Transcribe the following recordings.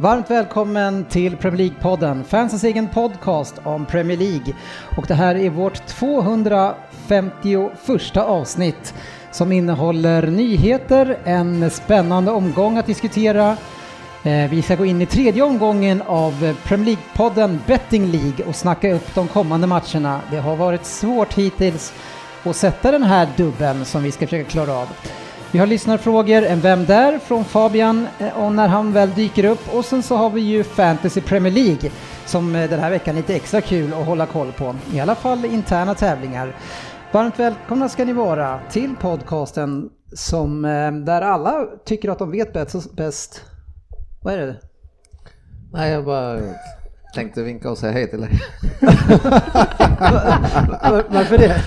Varmt välkommen till Premier League-podden, fansens egen podcast om Premier League. Och det här är vårt 251 avsnitt som innehåller nyheter, en spännande omgång att diskutera. Eh, vi ska gå in i tredje omgången av Premier League-podden Betting League och snacka upp de kommande matcherna. Det har varit svårt hittills att sätta den här dubben som vi ska försöka klara av. Vi har lyssnarfrågor, en Vem där? från Fabian eh, och när han väl dyker upp och sen så har vi ju Fantasy Premier League som eh, den här veckan är lite extra kul att hålla koll på. I alla fall interna tävlingar. Varmt välkomna ska ni vara till podcasten som, eh, där alla tycker att de vet bäst. Vad är det? Nej, jag bara tänkte vinka och säga hej till dig. Var- Varför det?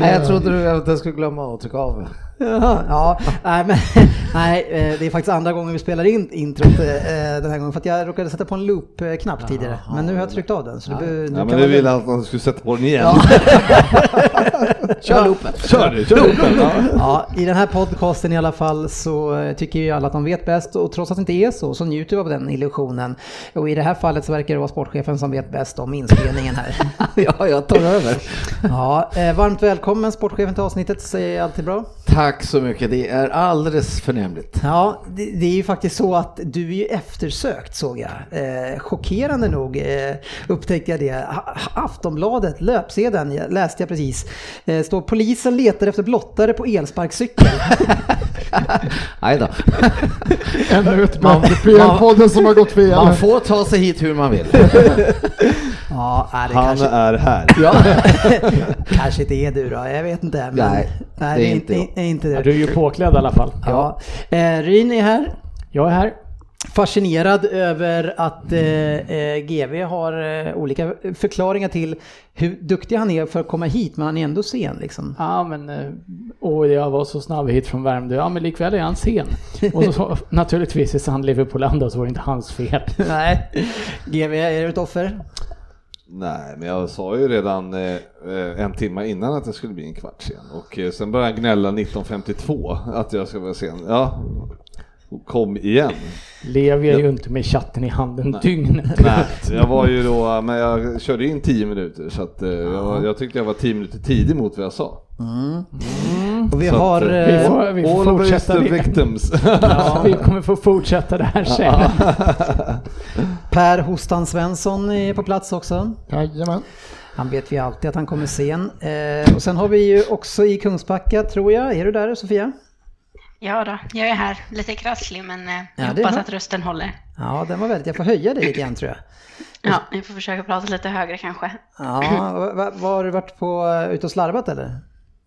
Nej, jag trodde du att jag skulle glömma att trycka av. Jaha, ja, nej, men, nej, eh, det är faktiskt andra gången vi spelar in introt eh, den här gången för att jag råkade sätta på en loop-knapp tidigare. Men nu har jag tryckt av den så det, be- nu Ja, men du ville att man skulle sätta på den igen. Kör loopen. Kör du, kör loopen. Ja. Ja, i den här podcasten i alla fall så eh, tycker ju alla att de vet bäst och trots att det inte är så så njuter vi av den illusionen. Och i det här fallet så verkar det vara sportchefen som vet bäst om inspelningen här. Ja, jag tar över. Ja, varmt välkommen sportchefen till avsnittet, säger alltid bra. Tack så mycket, det är alldeles förnämligt. Ja, det, det är ju faktiskt så att du är ju eftersökt såg jag. Eh, chockerande nog eh, upptäckte jag det. Ha- Aftonbladet, löpsedeln, läste jag precis. Eh, står polisen letar efter blottare på elsparkcykel. Nej då. Ännu ett Man- möte, PM-podden som har gått fel. Man får ta sig hit hur man vill. ja, det Han kanske, är här. Ja. kanske inte är du då, jag vet inte. Men, Nej, det är inte, jag. är inte Ja, du. är ju påklädd i alla fall. Ja. Eh, Ryn är här. Jag är här. Fascinerad över att eh, eh, GV har eh, olika förklaringar till hur duktig han är för att komma hit, men han är ändå sen liksom. Ja, men eh, och jag var så snabb hit från Värmdö. Ja, men likväl är han sen. Och så, naturligtvis, är han Liverpoolanda så var det inte hans fel. Nej. GV, är du ett offer? Nej, men jag sa ju redan eh, eh, en timme innan att det skulle bli en kvart sen. Och eh, sen började han gnälla 1952 att jag ska vara sen. Ja, kom igen. Lever jag ju inte med chatten i handen dygnet. Nej, jag var ju då, men jag körde in 10 minuter så att eh, jag, jag tyckte jag var 10 minuter tidig mot vad jag sa. Och vi Så att, har... eh, Vi Eh, får, vi får All fortsätta the victims. Ja, vi kommer få fortsätta det här sen. per Hostan Svensson är på plats också. Jajamän. Han vet vi alltid att han kommer sen. Eh, och sen har vi ju också i Kungsbacka, tror jag. Är du där Sofia? Ja då, jag är här. Lite krasslig men eh, jag det är hoppas att rösten håller. Ja, den var väldigt... Jag får höja dig lite grann tror jag. Ja, jag får försöka prata lite högre kanske. Ja, va- va- var har du varit på, ute och slarvat eller?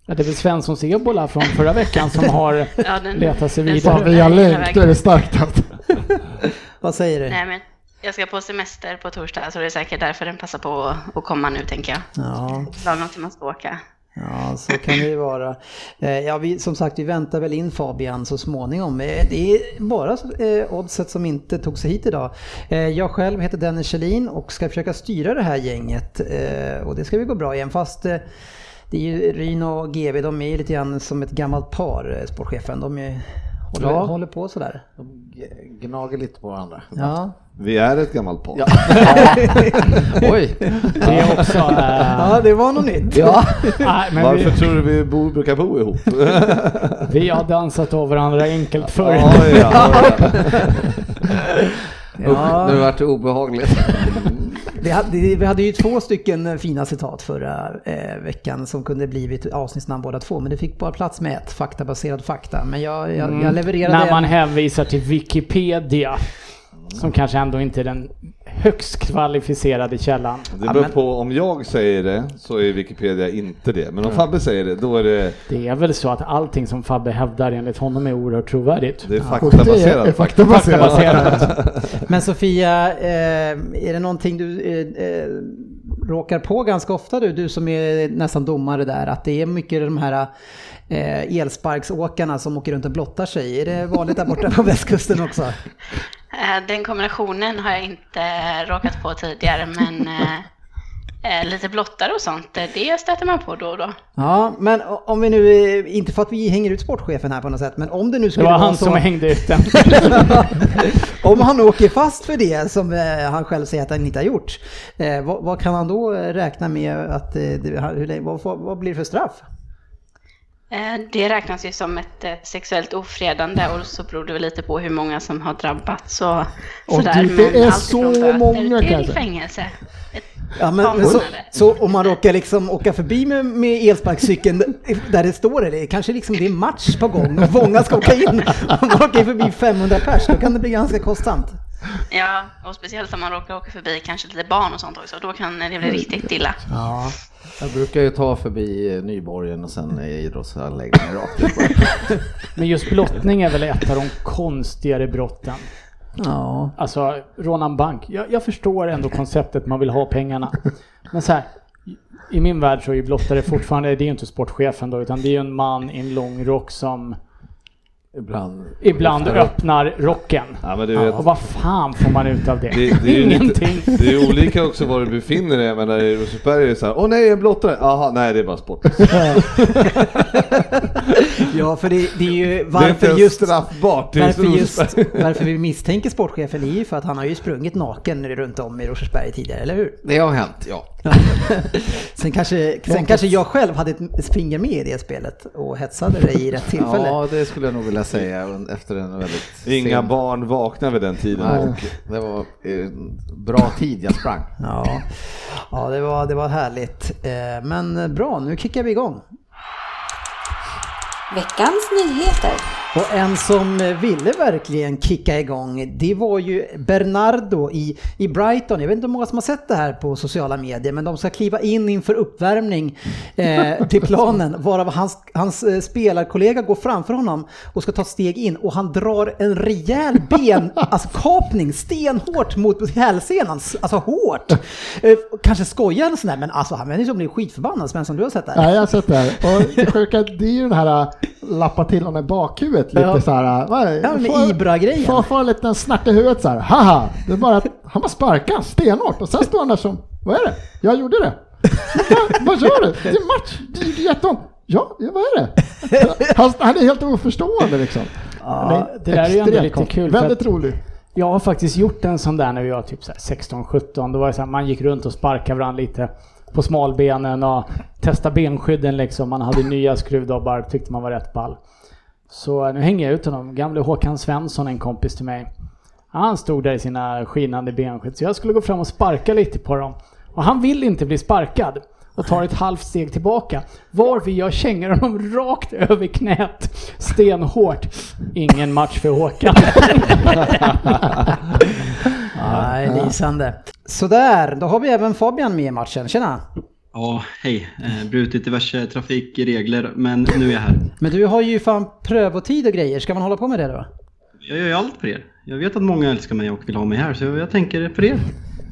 Ja, det är väl Svenssons ebola från förra veckan som har Ja, den- letat sig vidare. Via länk, då är det starkt alltså. Vad säger du? Nej men jag ska på semester på torsdag så det är säkert därför den passar på att- komma nu tänker jag. Ja, Lagom till man ska åka. ja, så kan det ju vara. Eh, Ja, vi, som sagt, vi väntar väl in Fabian så småningom. Eh, Det är bara eh, oddset som inte tog sig hit idag. Jag själv heter Dennis Kjellin och ska försöka styra det här gänget. Och det ska vi gå bra igen, fast det är ju Ryn och GV, de är ju lite grann som ett gammalt par, eh, sportchefen. De är, håller, Ja. håller på sådär. De gnager lite på varandra. Ja, Vi är ett gammalt par. Oj! Det är också... eh, ja det var något nytt. Ja. nej, men Varför vi, tror du vi bo, brukar bo ihop? vi har dansat av varandra enkelt förr. Ja, ja, ja. Ja. Nu vart det obehagligt. Vi hade, vi hade ju två stycken fina citat förra eh, veckan som kunde blivit avsnittsnamn båda två, men det fick bara plats med ett, faktabaserad fakta. Men jag, jag, jag levererade När man en. hänvisar till Wikipedia, som kanske ändå inte är den högst kvalificerade källan. Det beror på, om jag säger det så är Wikipedia inte det, men om Fabbe säger det då är det, Det är väl så att allting som Fabbe hävdar enligt honom är oerhört trovärdigt. det är Och det är faktabaserat. faktabaserat. Faktabaserat. Men Sofia, eh, är det någonting du eh, eh, råkar på ganska ofta du, du som är nästan domare där, att det är mycket de här eh, elsparksåkarna som åker runt och blottar sig. Är det vanligt där borta på västkusten också? Eh, Den kombinationen har jag inte råkat på tidigare, men eh, eh, lite blottare och sånt, eh, det stöter man på då och då. Ja, men om vi nu, inte för att vi hänger ut sportchefen här på något sätt, men om det nu Det skulle var vara han så... som hängde ut den. om han åker fast för det som han själv säger att han inte har gjort, eh, vad, vad kan han då räkna med att, eh, det, vad, vad blir det för straff? Eh, Det räknas ju som ett eh, sexuellt ofredande och så beror det väl lite på hur många som har drabbats och Och sådär. det- det är så många, kanske. fängelse. Ja, men, så, så om man råkar liksom åka förbi med, med elsparkcykeln där det står det, kanske liksom det är match på gång och många ska åka in. Om man åker förbi 500 pers, då kan det bli ganska kostsamt. Ja, och speciellt om man råkar åka förbi kanske lite barn och sånt också, då kan det bli riktigt illa. Ja. Jag brukar ju ta förbi Nyborgen och sen idrottsanläggningen rakt ut. Men just blottning är väl ett av de konstigare brotten. Ja. Alltså, råna en bank. Jag, jag förstår ändå konceptet, man vill ha pengarna. Men så här, i- i min värld så är ju blottare fortfarande, det är ju inte sportchefen då, utan det är ju en man i en lång rock som Ibland. ibland öppnar rocken. Ja, men du vet, Och vad fan får man ut av det? det, det, är ju Ingenting. lite, det är olika också var du befinner dig, men i Rosersberg är det så här, åh nej en blottare, jaha nej det är bara sport. ja, för det, det är ju det är inte varför ens just... straffbart. Det är Varför, just, varför vi misstänker sportchefen är ju för att han har ju sprungit naken runt om i Rosersberg tidigare, eller hur? Det har hänt, ja. Sen kanske, sen kanske jag själv hade ett finger med i det spelet och hetsade dig i rätt tillfälle. Ja, det skulle jag nog vilja säga efter en väldigt Inga sen- barn vaknar vid den tiden. Nej, Och det var en bra tid jag sprang. Ja, ja det, var, det var härligt. Eh, Men bra, nu kickar vi igång. Veckans nyheter. Och en som ville verkligen kicka igång, det var ju Bernardo i, i Brighton. Jag vet inte hur många som har sett det här på sociala medier, men de ska kliva in inför uppvärmning eh, till planen, varav hans, hans eh, spelarkollega går framför honom och ska ta ett steg in och han drar en rejäl ben, alltså kapning, stenhårt mot hälsenan, alltså hårt. Eh, kanske skojar eller sådär, men alltså han verkar som blir skitförbannad, Svensson, du har sett det här? Nej, jag har sett det här. Och det sjuka, det är ju den här äh, lappa till honom i bakhuvudet lite Ja. så här. äh, vad? Ja, med Ibra-grejen. Får, får en liten snärt i huvudet så här. Haha, det är bara att han bara sparkar stenhårt och sen står han där som, vad är det? Jag gjorde det. vad, vad gör du? Det är match, det gjorde jätteont. Ja, vad är det? Han, han är helt oförstående liksom. Ja, det där är ju ändå lite konstigt. kul Väldigt roligt. Jag har faktiskt gjort en sån där när vi var typ så här 16-17. Då var det så här, man gick runt och sparkade varandra lite på smalbenen och testade benskydden liksom. Man hade nya skruvdobbar, tyckte man var rätt ball. Så eh, nu hänger jag ut honom. Gamle Håkan Svensson, en kompis till mig. Han stod där i sina skinande benskydd, så jag skulle gå fram och sparka lite på dem. Och han vill inte bli sparkad och tar ett halvt steg tillbaka. Varför jag känner honom rakt över knät, stenhårt. Ingen match för Håkan. Nej, lysande. Sådär, då har vi även Fabian med i matchen. Tjena! Ja, hej. Eh, brutit diverse trafikregler, men nu är jag här. Men du har ju fan prövotid och grejer, ska man hålla på med det då? Jag gör ju allt för er. Jag vet att många älskar mig och vill ha mig här, så jag tänker på er.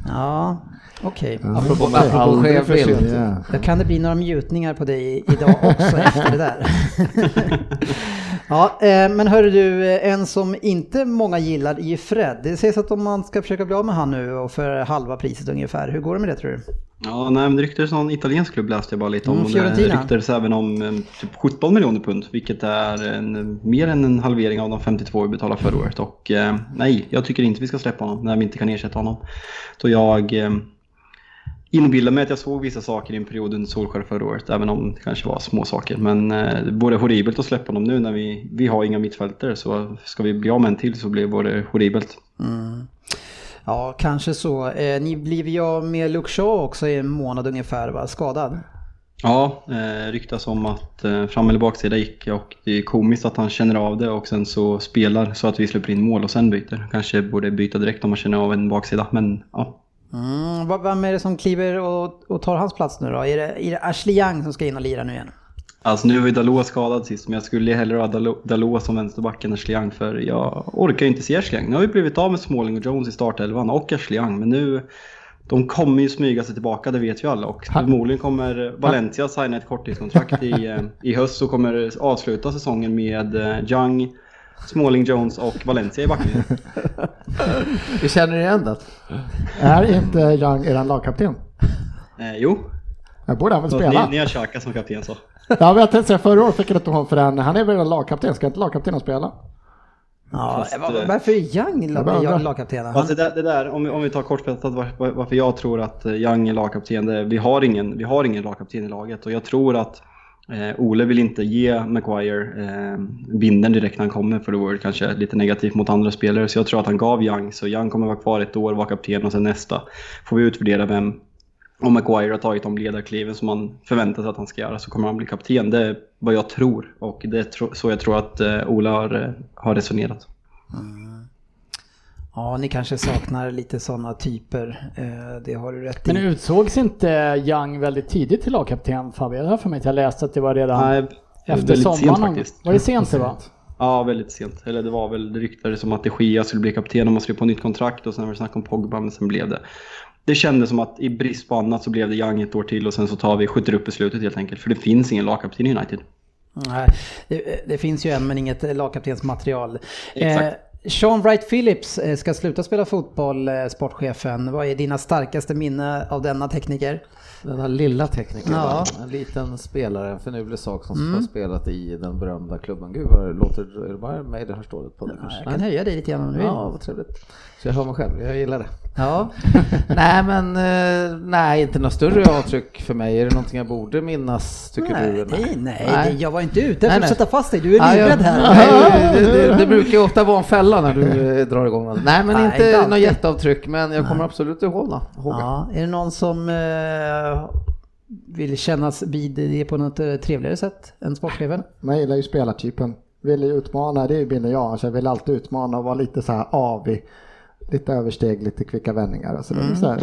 Ja, okej. Apropå, apropå sent. bild. Ja. Då kan det bli några njutningar på dig idag också efter det där. ja, eh, men hörru du, eh, en som inte många gillar är ju Fred. Det sägs att om man ska försöka bli av med han nu och för halva priset ungefär, hur går det med det tror du? Ja, nej, men det ryktades någon italiensk klubb läste jag bara lite om. Mm, och det Fiorentina. ryktades även om eh, typ 17 miljoner pund, vilket är en, mer än en halvering av de 52 vi betalade förra året. Och eh, nej, jag tycker inte vi ska släppa honom när vi inte kan ersätta honom. Så jag, eh, inbilla mig att jag såg vissa saker i en period under Solskjaer förra året, även om det kanske var små saker. Men eh, det vore horribelt att släppa honom nu när vi, vi har inga mittfältare. Så ska vi bli av med en till så blir det horribelt. Ja, kanske så. Eh, ni blev ju av med Luke Shaw också i en månad ungefär, va? Skadad? Ja, eh, ryktas om att eh, fram eller baksida gick och det är komiskt att han känner av det och sen så spelar så att vi släpper in mål och sen byter. Kanske borde byta direkt om man känner av en baksida, men ja. Mm, vem är det som kliver och, och tar hans plats nu då? Är det, är det Ashley Young som ska in och lira nu igen? Alltså nu var ju Dalot skadad sist, men jag skulle hellre ha Dalot, Dalot som vänsterback än Ashley Young för jag orkar ju inte se Ashley Young. Nu har vi blivit av med Smalling och Jones i startelvan och Ashley Young, men nu de kommer ju smyga sig tillbaka, det vet vi alla. Och förmodligen kommer Valencia signa ett korttidskontrakt i, eh, i höst och kommer avsluta säsongen med eh, Young, Smalling, Jones och Valencia i backlinjen. Vi känner igen det. Är inte Young eran lagkapten? Eh, jo, Jag borde han väl spela? ni, ni har Xhaka som kapten så. Ja, men jag tänkte säga förra året fick jag inte honom för den. Han är väl en lagkapten, ska inte lagkaptenen spela? Ja, Fast, eh, varför är Young lagkapten? Han, Fast det det där om, vi, om vi tar kortfattat var, varför jag tror att eh, Young är lagkapten. Det, vi, har ingen, vi har ingen lagkapten i laget och jag tror att eh, Ole vill inte ge Maguire eh, binden direkt när han kommer för det vore kanske lite negativt mot andra spelare. Så jag tror att han gav Young, så Young kommer vara kvar ett år, vara kapten och sen nästa får vi utvärdera vem om Maguire har tagit de ledarkliven som man förväntar sig att han ska göra så kommer han bli kapten. Det är vad jag tror och det är tro, så jag tror att eh, Ola har, eh, har resonerat. Mm. Ja, ni kanske saknar lite sådana typer. Eh, det har du rätt i. Men utsågs inte Young väldigt tidigt till lagkapten Fabio? Jag har för mig att jag läste att det var redan Nej, efter sommaren. faktiskt. Var det sent det var? Ja, väldigt sent. Eller det var väl, det ryktades som att De Gia skulle bli kapten och man skrev på nytt kontrakt och sen var det snack om Pogba, men sen blev det. Det kändes som att i brist på annat så blev det Young ett år till och sen så tar vi, skjuter upp beslutet helt enkelt. För det finns ingen lagkapten i United. Nej, det, det finns ju en men inget lagkaptensmaterial. Exakt. Eh, Sean Wright Phillips eh, ska sluta spela fotboll, eh, sportchefen. Vad är dina starkaste minne av denna tekniker? Den här lilla teknikern, Ja. en liten spelare, en finurlig sak som har spelat i den berömda klubben. Gud vad låter, det bara mig det här stålet på det kanske? Jag kan höja dig lite grann om du vill. Ja, vad trevligt. Så jag hör mig själv, jag gillar det. Ja. nej men, eh, nej inte något större avtryck för mig. Är det någonting jag borde minnas tycker nej, du? nej, nej, Nej. Jag var inte ute efter att sätta fast dig. Du är livrädd här. Nej, det, det, det brukar ju ofta vara en fälla när du eh, drar igång något. Nej men Nej, inte, inte något jätteavtryck men jag kommer absolut ihåg det. Ja, är det någon som eh, vill kännas vid det på något eh, trevligare sätt än sportchefen? Man gillar ju spelartypen. Vill ju utmana, det är ju Binne jag. Alltså jag vill alltid utmana och vara lite så här avig. Lite översteg, lite kvicka vändningar och så. Det är så här,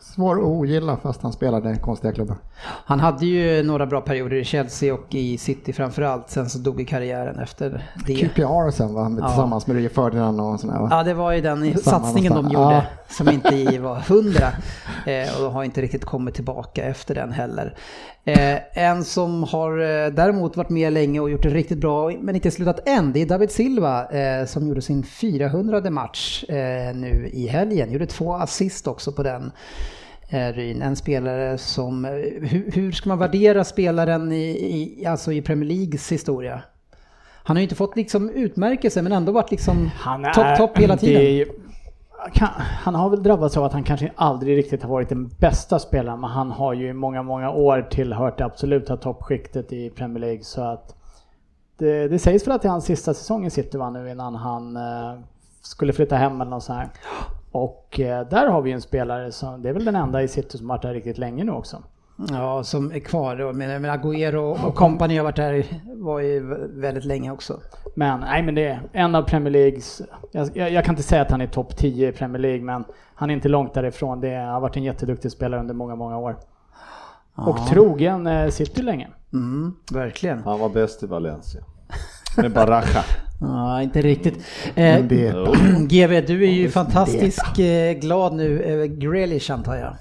svår att ogilla fast han spelade i konstiga klubbar. Han hade ju några bra perioder i Chelsea och i City framförallt. Sen så dog i karriären efter det. QPR sen va, med, Ja. tillsammans med Rio Ferdinand och sådär va. Ja, det var ju den satsningen de gjorde Ja. som inte var hundra. Eh, och har inte riktigt kommit tillbaka efter den heller. Eh, en som har eh, däremot varit med länge och gjort det riktigt bra men inte slutat än, det är David Silva eh, som gjorde sin 400 match eh, nu i helgen. Gjorde två assist också på den. Ryn, en spelare som, eh, hur, hur ska man värdera spelaren i, i, alltså i Premier Leagues historia? Han har ju inte fått liksom utmärkelse men ändå varit liksom topp, topp hela tiden. ju- kan, han har väl drabbats av att han kanske aldrig riktigt har varit den bästa spelaren, men han har ju i många, många år tillhört det absoluta toppskiktet i Premier League. Så att det, det sägs väl att det är hans sista säsong i City va, nu innan han eh, skulle flytta hem eller något sånt här. Och eh, där har vi en spelare som, det är väl den enda i City som varit där riktigt länge nu också. Ja, som är kvar då. Men, men Agüero och company har varit där, var ju väldigt länge också. Men nej men det är en av Premier Leagues, jag, jag, jag kan inte säga att han är topp 10 i Premier League men han är inte långt därifrån. Det har varit en jätteduktig spelare under många, många år. Och trogen eh, City länge. Mm, verkligen. Han var bäst i Valencia. Med Baraja. Ja, inte riktigt. Eh, GV, du är ju fantastiskt eh, glad nu över Grealish antar jag.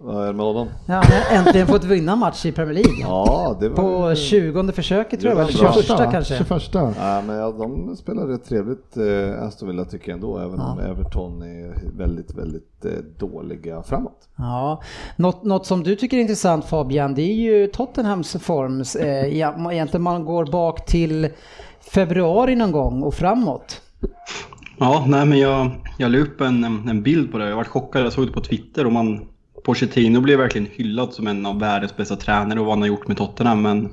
Vad är det med honom? Ja, han har äntligen fått vinna match i Premier League. Ja, det var... På 20 försöket tror jag, eller var bra. 21 kanske. 21. Ja, men ja, de spelar rätt trevligt, eh, Aston Villa tycker jag ändå, även om Everton är väldigt, väldigt eh, dåliga framåt. Ja, något, något som du tycker är intressant Fabian, det är ju Tottenhams form. Eh, ja, egentligen man går bak till februari någon gång och framåt. Ja, nej men jag, jag la upp en, en bild på det. Jag var chockad. Jag såg det på Twitter och man, Pochettino blev verkligen hyllad som en av världens bästa tränare och vad han har gjort med Tottenham. Men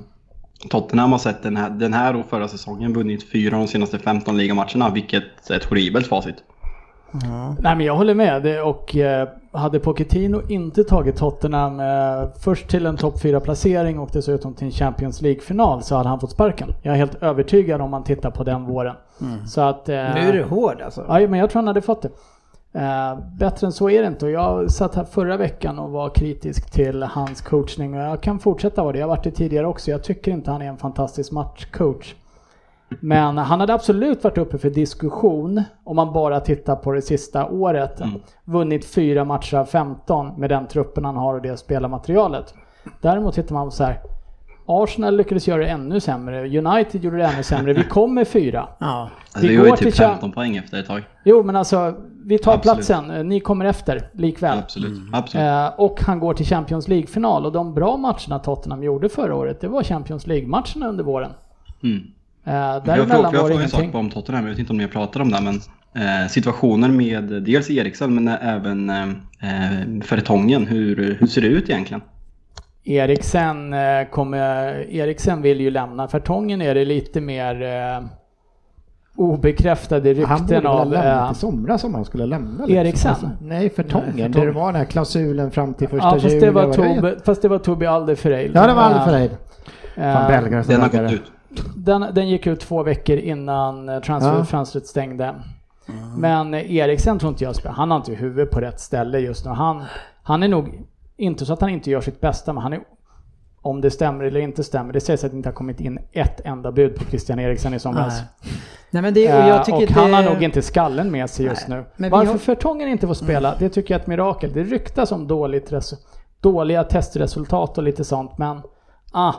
Tottenham har sett den här, den här och förra säsongen vunnit fyra av de senaste 15 ligamatcherna, vilket är ett horribelt facit. Nej men jag håller med och eh, hade Pochettino inte tagit Tottenham eh, först till en topp 4 placering och dessutom till en Champions League-final så hade han fått sparken. Jag är helt övertygad om man tittar på den våren. Så att... eh, Nu är du hård alltså. Ja, men jag tror han hade fått det. Eh, bättre än så är det inte och jag satt här förra veckan och var kritisk till hans coachning och jag kan fortsätta vara det. Jag har varit det tidigare också. Jag tycker inte han är en fantastisk matchcoach. Men han hade absolut varit uppe för diskussion om man bara tittar på det sista året. Vunnit fyra matcher av 15 med den truppen han har och det spelarmaterialet. Däremot tittar man på så här. Arsenal lyckades göra det ännu sämre. United gjorde det ännu sämre. Vi kom med fyra. Ja. Alltså, Vi var ju går typ till Cha- 15 poäng efter ett tag. Jo men alltså, vi tar Absolut. platsen. Ni kommer efter likväl. Absolut. Absolut. Eh, och han går till Champions League-final och de bra matcherna Tottenham gjorde förra året, det var Champions League-matcherna under våren. Mm. Eh, Jag var jag frågar en sak om Tottenham, jag vet inte om ni har pratat om det, men eh, situationen med dels Eriksen men även eh, eh, Fertongen, hur, hur ser det ut egentligen? Eriksen, eh, kommer, Eriksen vill ju lämna. Fertongen är det lite mer eh, obekräftade Han borde rykten väl ha av... lämnat Eh, i somras om han skulle lämna. liksom. Eriksen? Alltså, nej, Där det var den här klausulen fram till första ja, fast juli. det, var Tobe, fast det var Tobi Alderfereil. Ja, det var. Fan, belgare som Den har gått ut. Den, den gick ut två veckor innan eh, transferfönstret stängde. Men eh, Eriksen tror inte jag spelar. Han har inte huvudet på rätt ställe just nu. Han, han är nog, inte så att han inte gör sitt bästa, men han är om det stämmer eller inte stämmer. Det sägs att det inte har kommit in ett enda bud på Christian Eriksen i somras. Nej. Nej men det, och Eh, jag tycker och han det... har nog inte skallen med sig just Nej, nu. Varför har- Fertongen inte får spela, det tycker jag är ett mirakel. Det ryktas om dåligt resu- dåliga testresultat och lite sånt, men ah,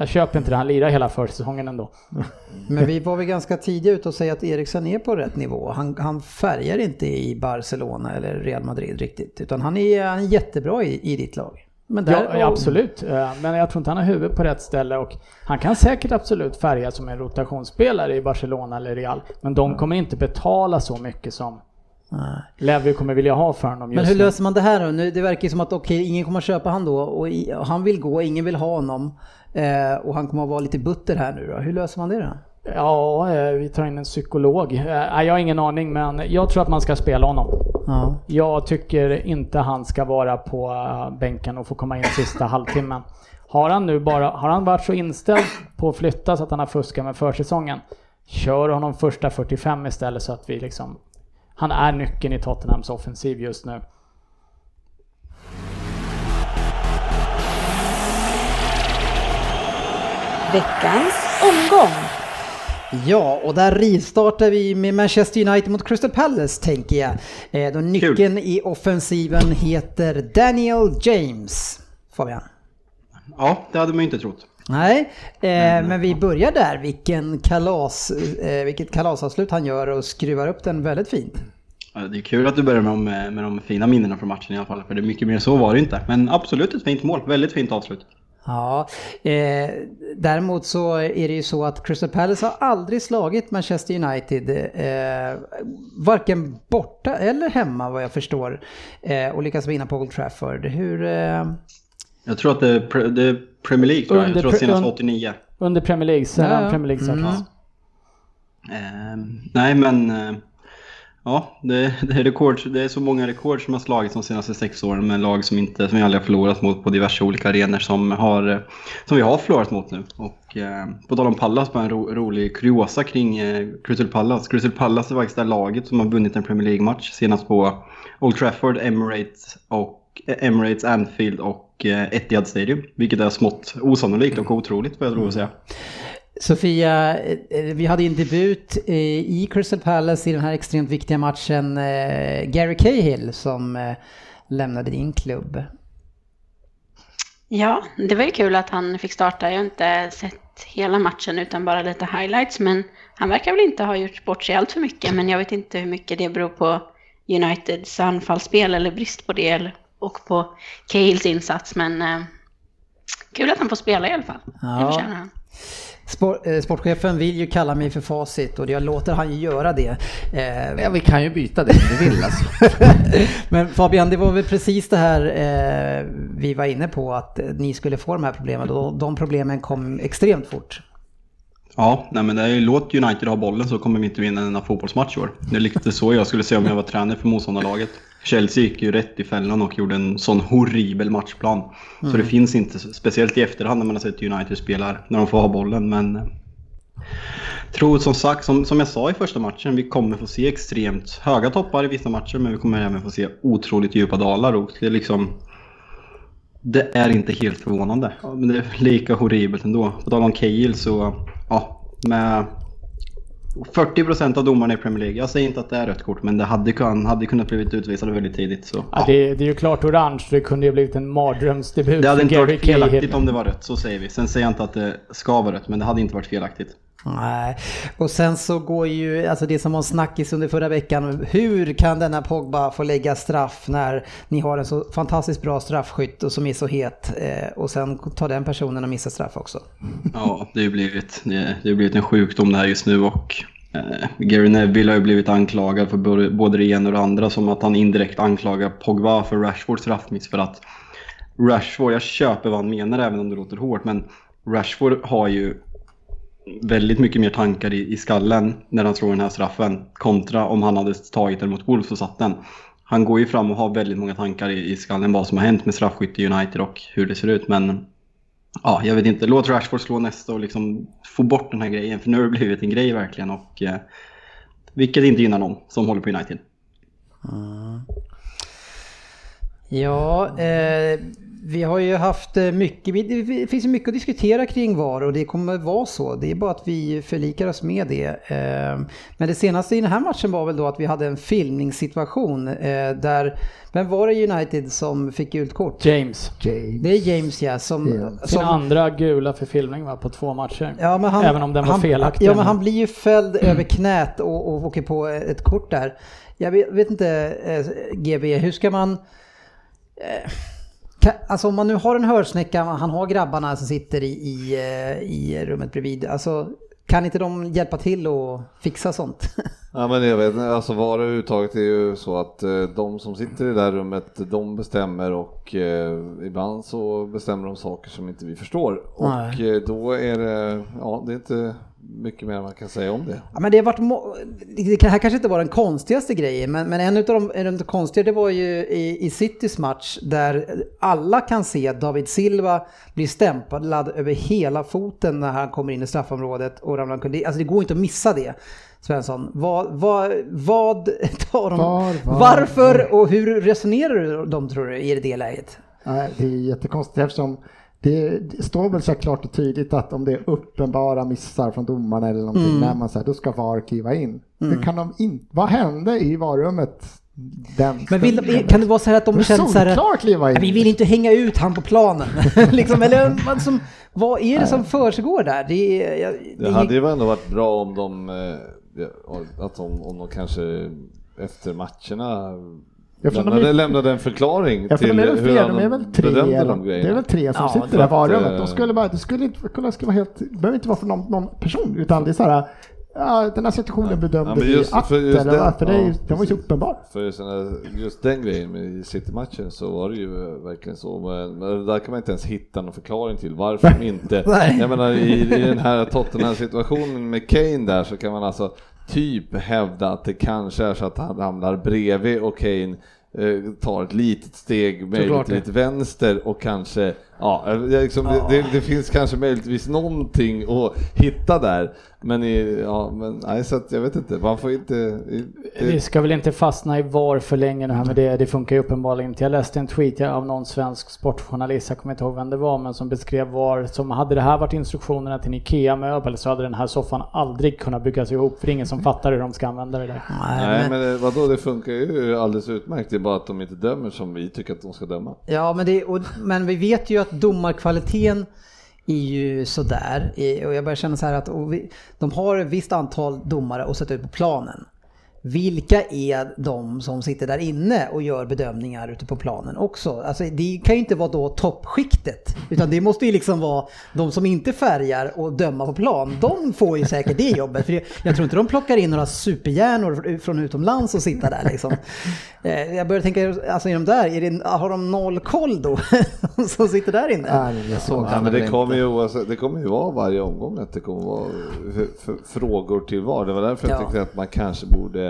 jag köper inte det. Han lirar hela försäsongen ändå. Men vi var väl ganska tidiga ute och säga att Eriksen är på rätt nivå. Han, han färgar inte i Barcelona eller Real Madrid riktigt. Utan han är, han är jättebra i, i ditt lag. Där, Ja, ja, absolut. Eh, Men jag tror inte han har huvudet på rätt ställe och han kan säkert absolut färga som en rotationsspelare i Barcelona eller Real. Men de kommer inte betala så mycket som Levi kommer vilja ha för honom Men just hur nu. löser man det här då? Nu, det verkar ju som att okej, ingen kommer köpa han då och, i, han vill gå, ingen vill ha honom. Eh, och han kommer att vara lite butter här nu då. Hur löser man det då? Ja, eh, vi tar in en psykolog. Eh, Jag har ingen aning men jag tror att man ska spela honom. Ja. Jag tycker inte han ska vara på eh, bänken och få komma in sista halvtimmen. Har han nu bara, har han varit så inställd på att flytta så att han har fuskat med försäsongen, kör honom första 45 istället så att vi liksom, han är nyckeln i Tottenhams offensiv just nu. Veckans omgång. Ja, och där rivstartar vi med Manchester United mot Crystal Palace tänker jag. Eh, då nyckeln i offensiven heter Daniel James. Fabian? Ja, det hade man ju inte trott. Nej, eh, men vi börjar där. Vilken kalas, eh, vilket kalasavslut han gör och skruvar upp den väldigt fint. Ja, Det är kul att du börjar med de, med de fina minnena från matchen i alla fall, för det är mycket mer så var det inte. Men absolut ett fint mål, väldigt fint avslut. Ja, eh, däremot så är det ju så att Crystal Palace har aldrig slagit Manchester United, eh, varken borta eller hemma vad jag förstår, eh, och lyckas vinna på Old Trafford. Hur... Eh, Jag tror att det är, pre- det är Premier League tror jag, Under jag tror senast un- 89. Under Premier League, sedan Ja, ja. Premier League startades. Ehm, nej men, eh, ja det, det, är rekord, det är så många rekord som har slagits de senaste sex åren med lag som, inte, som vi aldrig har förlorat mot på diverse olika arenor som, har, eh, som vi har förlorat mot nu. Och eh, på tal om Pallas, bara en ro, rolig kuriosa kring eh, Crystal Palace. Crystal Palace är faktiskt det laget som har vunnit en Premier League-match senast på Old Trafford, Emirates, och, eh, Emirates Anfield och eh, Etihad Stadium. Vilket är smått osannolikt och otroligt får jag lov att säga. Sofia, eh, vi hade en debut eh, i Crystal Palace i den här extremt viktiga matchen. Eh, Gary Cahill som eh, lämnade din klubb. Ja, det var ju kul att han fick starta. Jag har inte sett hela matchen utan bara lite highlights. Men han verkar väl inte ha gjort bort sig allt för mycket. Men jag vet inte hur mycket det beror på Uniteds anfallsspel eller brist på det. eller- Och på Cales insats. Men eh, kul att han får spela i alla fall. Ja. Det förtjänar han. Sport, eh, sportchefen vill ju kalla mig för facit och jag låter han ju göra det. Eh, Ja, vi kan ju byta det om du vill alltså. Men Fabian, det var väl precis det här eh, vi var inne på att eh, ni skulle få de här problemen och de problemen kom extremt fort. Ja, nej men det är ju låt United ha bollen så kommer vi inte vinna en fotbollsmatch i år. Det är lite så jag skulle säga om jag var tränare för motståndarlaget. Chelsea gick ju rätt i fällan och gjorde en sån horribel matchplan. Så det finns inte, speciellt i efterhand när man har sett United spelar, när de får ha bollen. Men eh, tror som sagt, som, som jag sa i första matchen, vi kommer få se extremt höga toppar i vissa matcher, men vi kommer även få se otroligt djupa dalar. Och det är liksom... Det är inte helt förvånande, men det är lika horribelt ändå. På tal om Cahill så, ja, med 40% av domarna i Premier League. Jag säger inte att det är rött kort, men det hade, kun, hade kunnat blivit utvisade väldigt tidigt. Så, Ja, ja. det, det är ju klart orange, det kunde ju blivit en mardrömsdebut Det hade inte Gary varit felaktigt Cahill. om det var rött, så säger vi. Sen säger jag inte att det ska vara rött, men det hade inte varit felaktigt. Nej, och sen så går ju, alltså det som var en snackis under förra veckan, hur kan denna Pogba få lägga straff när ni har en så fantastiskt bra straffskytt och som är så het eh, och sen tar den personen och missar straff också. Ja, det har ju blivit, det det har blivit en sjukdom det här just nu och eh, Gary Neville har ju blivit anklagad för både det ena och det andra som att han indirekt anklagar Pogba för Rashfords straffmiss för att Rashford, jag köper vad han menar även om det låter hårt, men Rashford har ju väldigt mycket mer tankar i, i skallen när han slår den här straffen kontra om han hade tagit den mot Wolves och satt den. Han går ju fram och har väldigt många tankar i, i skallen vad som har hänt med straffskytte i United och hur det ser ut men ja, jag vet inte. Låt Rashford slå nästa och liksom få bort den här grejen för nu har det blivit en grej verkligen och eh, vilket inte gynnar någon som håller på United. Ja, eh, vi har ju haft eh, mycket, vi- det finns ju mycket att diskutera kring VAR och det kommer vara så. Det är bara att vi förlikar oss med det. Eh, men det senaste i den här matchen var väl då att vi hade en filmningssituation eh, där, vem var det United som fick gult kort? James. Jay. Det är James ja, som... Ja. Sin som andra gula för filmning va, på två matcher. Ja, men han, Även om den var han, felaktig. Ja, men han blir ju fälld över knät och, och åker på ett kort där. Jag vet, vet inte, GB, hur ska man... Eh, alltså om man nu har en hörsnäcka, han har grabbarna som sitter i, i, eh, i rummet bredvid. Alltså, kan inte de hjälpa till och fixa sånt? Ja men jag vet alltså VAR överhuvudtaget är ju så att eh, de som sitter i det där rummet, de bestämmer och eh, ibland så bestämmer de saker som inte vi förstår. Och Nej. då är det, ja det är inte mycket mer man kan säga om det. Ja, men det, har varit det här kanske inte var den konstigaste grejen, men, men en av de, en av de konstiga det var ju i, i Citys match där alla kan se att David Silva blir stämplad över hela foten när han kommer in i straffområdet och ramlar omkull. Det- Alltså det går inte att missa det. Svensson, vad, vad, vad tar de, Var, var, varför och hur resonerar de tror du i det läget? Nej, det är jättekonstigt eftersom det, det står väl så klart och tydligt att om det är uppenbara missar från domarna eller någonting, Mm. när man säger då ska VAR kliva in. Det kan de in, vad hände i VAR-rummet den Men vill, kan det vara så här att de känner så här, solklart kliva in. "Nej, vi vill inte hänga ut han på planen. liksom, eller vad, som, vad är det som försiggår där? Det, jag- det Det hade ju ändå varit bra om de, eh, att de, om de kanske efter matcherna Ja, för de lämnade, är- lämnade en förklaring Ja, för till de är väl hur fler, han de är väl tre, bedömde eller- de det är väl tre som Ja, sitter för där varummet. eh, De skulle bara, det skulle inte, ska vara helt, det behöver inte vara för någon, någon person, utan det är så här, ja, den här situationen bedömde Ja, men vi att, för just eller den- varför, det är ju- ja, den var ju så uppenbar. För just den, just den grejen med City-matchen så var det ju eh, verkligen så. Men, men där kan man inte ens hitta någon förklaring till varför de inte... Jag menar i, i den här Tottenham-situationen med Kane där så kan man alltså typ hävda att det kanske är så att han ramlar bredvid och Kane eh, tar ett litet steg möjligt lite vänster och kanske, ja, eh, det, liksom, det, det, det finns kanske möjligtvis någonting att hitta där. Men, i, ja, men nej, så att jag vet inte, man får inte... i- det- Vi ska väl inte fastna i VAR för länge nu här med det. Det funkar ju uppenbarligen inte. Jag läste en tweet av någon svensk sportjournalist, jag kommer inte ihåg vem det var, men som beskrev VAR som hade det här varit instruktionerna till en IKEA-möbel så hade den här soffan aldrig kunnat byggas ihop för det är ingen som fattar hur de ska använda det där. Nej men det- vadå, det funkar ju alldeles utmärkt. Det är bara att de inte dömer som vi tycker att de ska döma. Ja, men, det, och, men vi vet ju att domarkvaliteten är ju sådär. Och jag börjar känna så här att vi, de har ett visst antal domare att sätta ut på planen vilka är de som sitter där inne och gör bedömningar ute på planen också? Alltså det kan ju inte vara då toppskiktet, utan det måste ju liksom vara de som inte färgar och döma på plan. De får ju säkert det jobbet, för jag tror inte de plockar in några superhjärnor från utomlands och sitta där liksom. Eh, Jag börjar tänka, alltså är de där, är det, har de noll koll då? som sitter där inne? Nej, jag såg Ja, men det kommer, ju, det kommer ju vara varje omgång att det kommer vara frågor till var. Det var därför jag Ja. tyckte att man kanske borde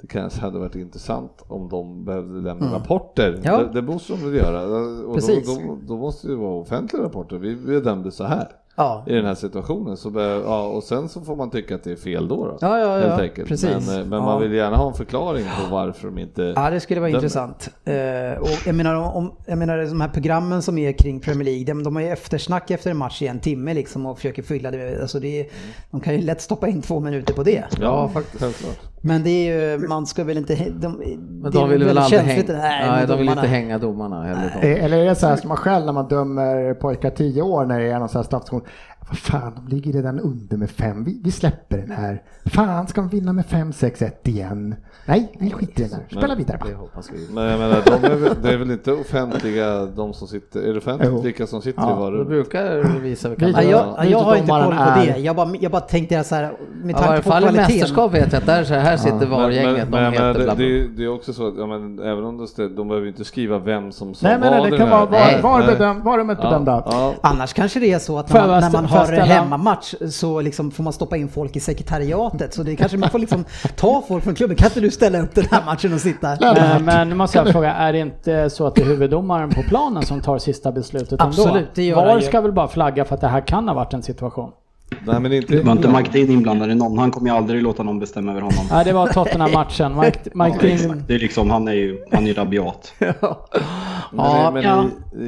det kanske hade varit intressant om de behövde lämna rapporter. Mm. Ja. Det, det måste de väl göra. Och Precis. Då, då, då måste det vara offentliga rapporter. Vi bedömde så här Ja. i den här situationen. Så be, ja, och sen så får man tycka att det är fel då. då Ja, ja, ja, helt enkelt. precis. Men, eh, men man vill gärna ha en förklaring på varför de inte Ja, det skulle vara dömer. intressant. Eh, och jag menar, om, jag menar de här programmen som är kring Premier League, de, de har ju eftersnack efter en match i en timme liksom och försöker fylla det. Alltså det är, de kan ju lätt stoppa in två minuter på det. Ja, faktiskt. Självklart. Men det är ju, man ska väl inte... De, Men de vill väl aldrig hänga, Nej, nej, de vill inte hänga domarna heller. Eh, Eller är det så här, ska man själv när man dömer pojkar 10 år när det är någon sån här straffstation. Vad fan, de ligger redan under med 5. Vi, vi släpper den här. Fan, ska de vinna med 5-6-1 igen? Nej, vi skiter i den här. Spela vidare bara. Det hoppas vi. Men jag menar, de är, väl- det är väl inte offentliga de som sitter, är det offentligt Jo. vilka som sitter Ja, i De varummet? brukar visa vilka Vi- Ja, jag, ja, jag har inte koll på det. Jag bara, jag bara tänkte så här, med Ja, tanke på fall i kvaliteten. mästerskap vet jag att där, så här sitter Men, VAR-gänget, men, de men, heter men det, det, det är också så att, ja, men, även om det de behöver inte skriva vem som sa Nej, men vad det i kan vara Nej, var, var, nej. bedöm, var de inte bedömda. Ja, Annars kanske det är så att när jag man, när jag har hemmamatch så liksom får man stoppa in folk i sekretariatet. Så det kanske man får liksom ta folk från klubben. Kan inte du ställa upp den här matchen och sitta? Men nu måste jag fråga, är det inte så att det är huvuddomaren på planen som tar sista beslutet ändå? Absolut, det gör VAR ska väl bara flagga för att det här kan ha varit en situation? Nej men inte... Det var inte Mike Dean inblandad i någon. Han kommer ju aldrig låta någon bestämma över honom. Nej, det var Tottenham-matchen. Mike, Mike Ja. Dean... Det är liksom, han är ju, han är ju rabiat. Men, men Ja.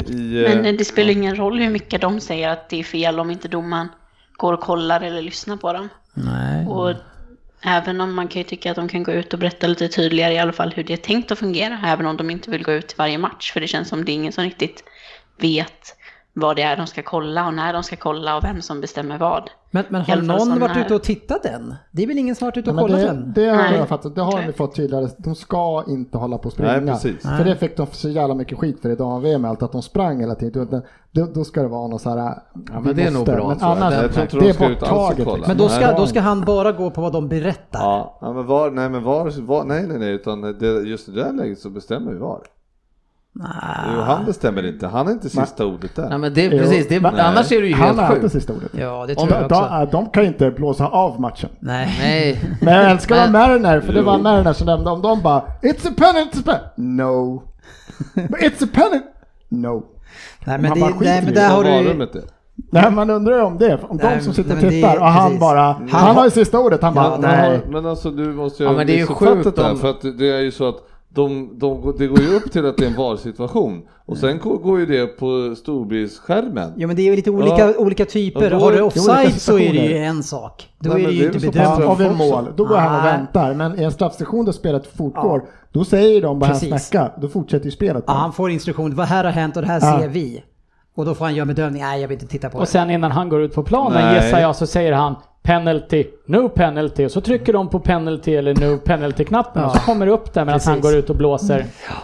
i, i, eh, Men det spelar ingen roll hur mycket de säger att det är fel om inte domaren går och kollar eller lyssnar på dem. Nej. Och även om man kan ju tycka att de kan gå ut och berätta lite tydligare i alla fall hur det är tänkt att fungera, även om de inte vill gå ut till varje match, för det känns som det är ingen som riktigt vet vad det är de ska kolla och när de ska kolla och vem som bestämmer vad. Men, men har någon varit ute och tittat än? Det är väl ingen som varit ute och Ja, kollat det, än? det har Nej. jag fattat, det har de ju fått tydligare. De ska inte hålla på och springa. Nej, precis. För det fick de så jävla mycket skit för i dam-VM, allt att de sprang hela tiden. Då, då, ska det vara något så här... Ja, men det är nog bra, Men annars, Det- jag tror inte det de är ska ut alls och borttaget. kolla. liksom. Men då ska, då ska han bara gå på vad de berättar? Ja, ja, men var, nej men var, var nej nej nej, utan det, just i det där läget så bestämmer vi var. Jo, han bestämmer inte, han är inte sista ordet där. Nej, men det, Jo, precis, det, men- annars är det ju Han helt har alltid sjukt. sista ordet. Ja, det tror jag de, också. de, de kan ju inte blåsa av matchen. Nej. Nej, Men jag älskar Men- de Mariner, för det var Jo. Mariner som nämnde om dem bara It's a penalty, it's a penalty. No. It's a penalty. No. Nej, men, Man det, bara skiter nej, i men det. där har du? Nej, man undrar ju om det. Om Nej, de som sitter och tittar och han precis. bara, Han han, har- har ju sista ordet, han bara, Ja, nej. nej. Men alltså du måste ju Ja, men det är ju sjukt det här, om- för att det är ju så att de, de, det går ju upp till att det är en VAR-situation och sen går ju det på storbildsskärmen. Ja men det är ju lite olika, Ja. olika typer. Ja, då- Har du offside så är det ju en sak. Då Nej, är det ju inte bedömt. Ja, av en mål, då går han och Nej. väntar. Men i en straffstation där spelet fortgår, då säger de bara snacka, då fortsätter ju spelet. Ja, han får instruktion. Vad här har hänt och det här Ja. ser vi. Och då får han göra bedömning. Nej, jag vill inte titta på Och det. sen innan han går ut på planen Nej. gissar jag så säger han penalty, no penalty och så trycker de på penalty eller no penalty-knappen och så kommer det upp där medan han går ut och blåser. Ja,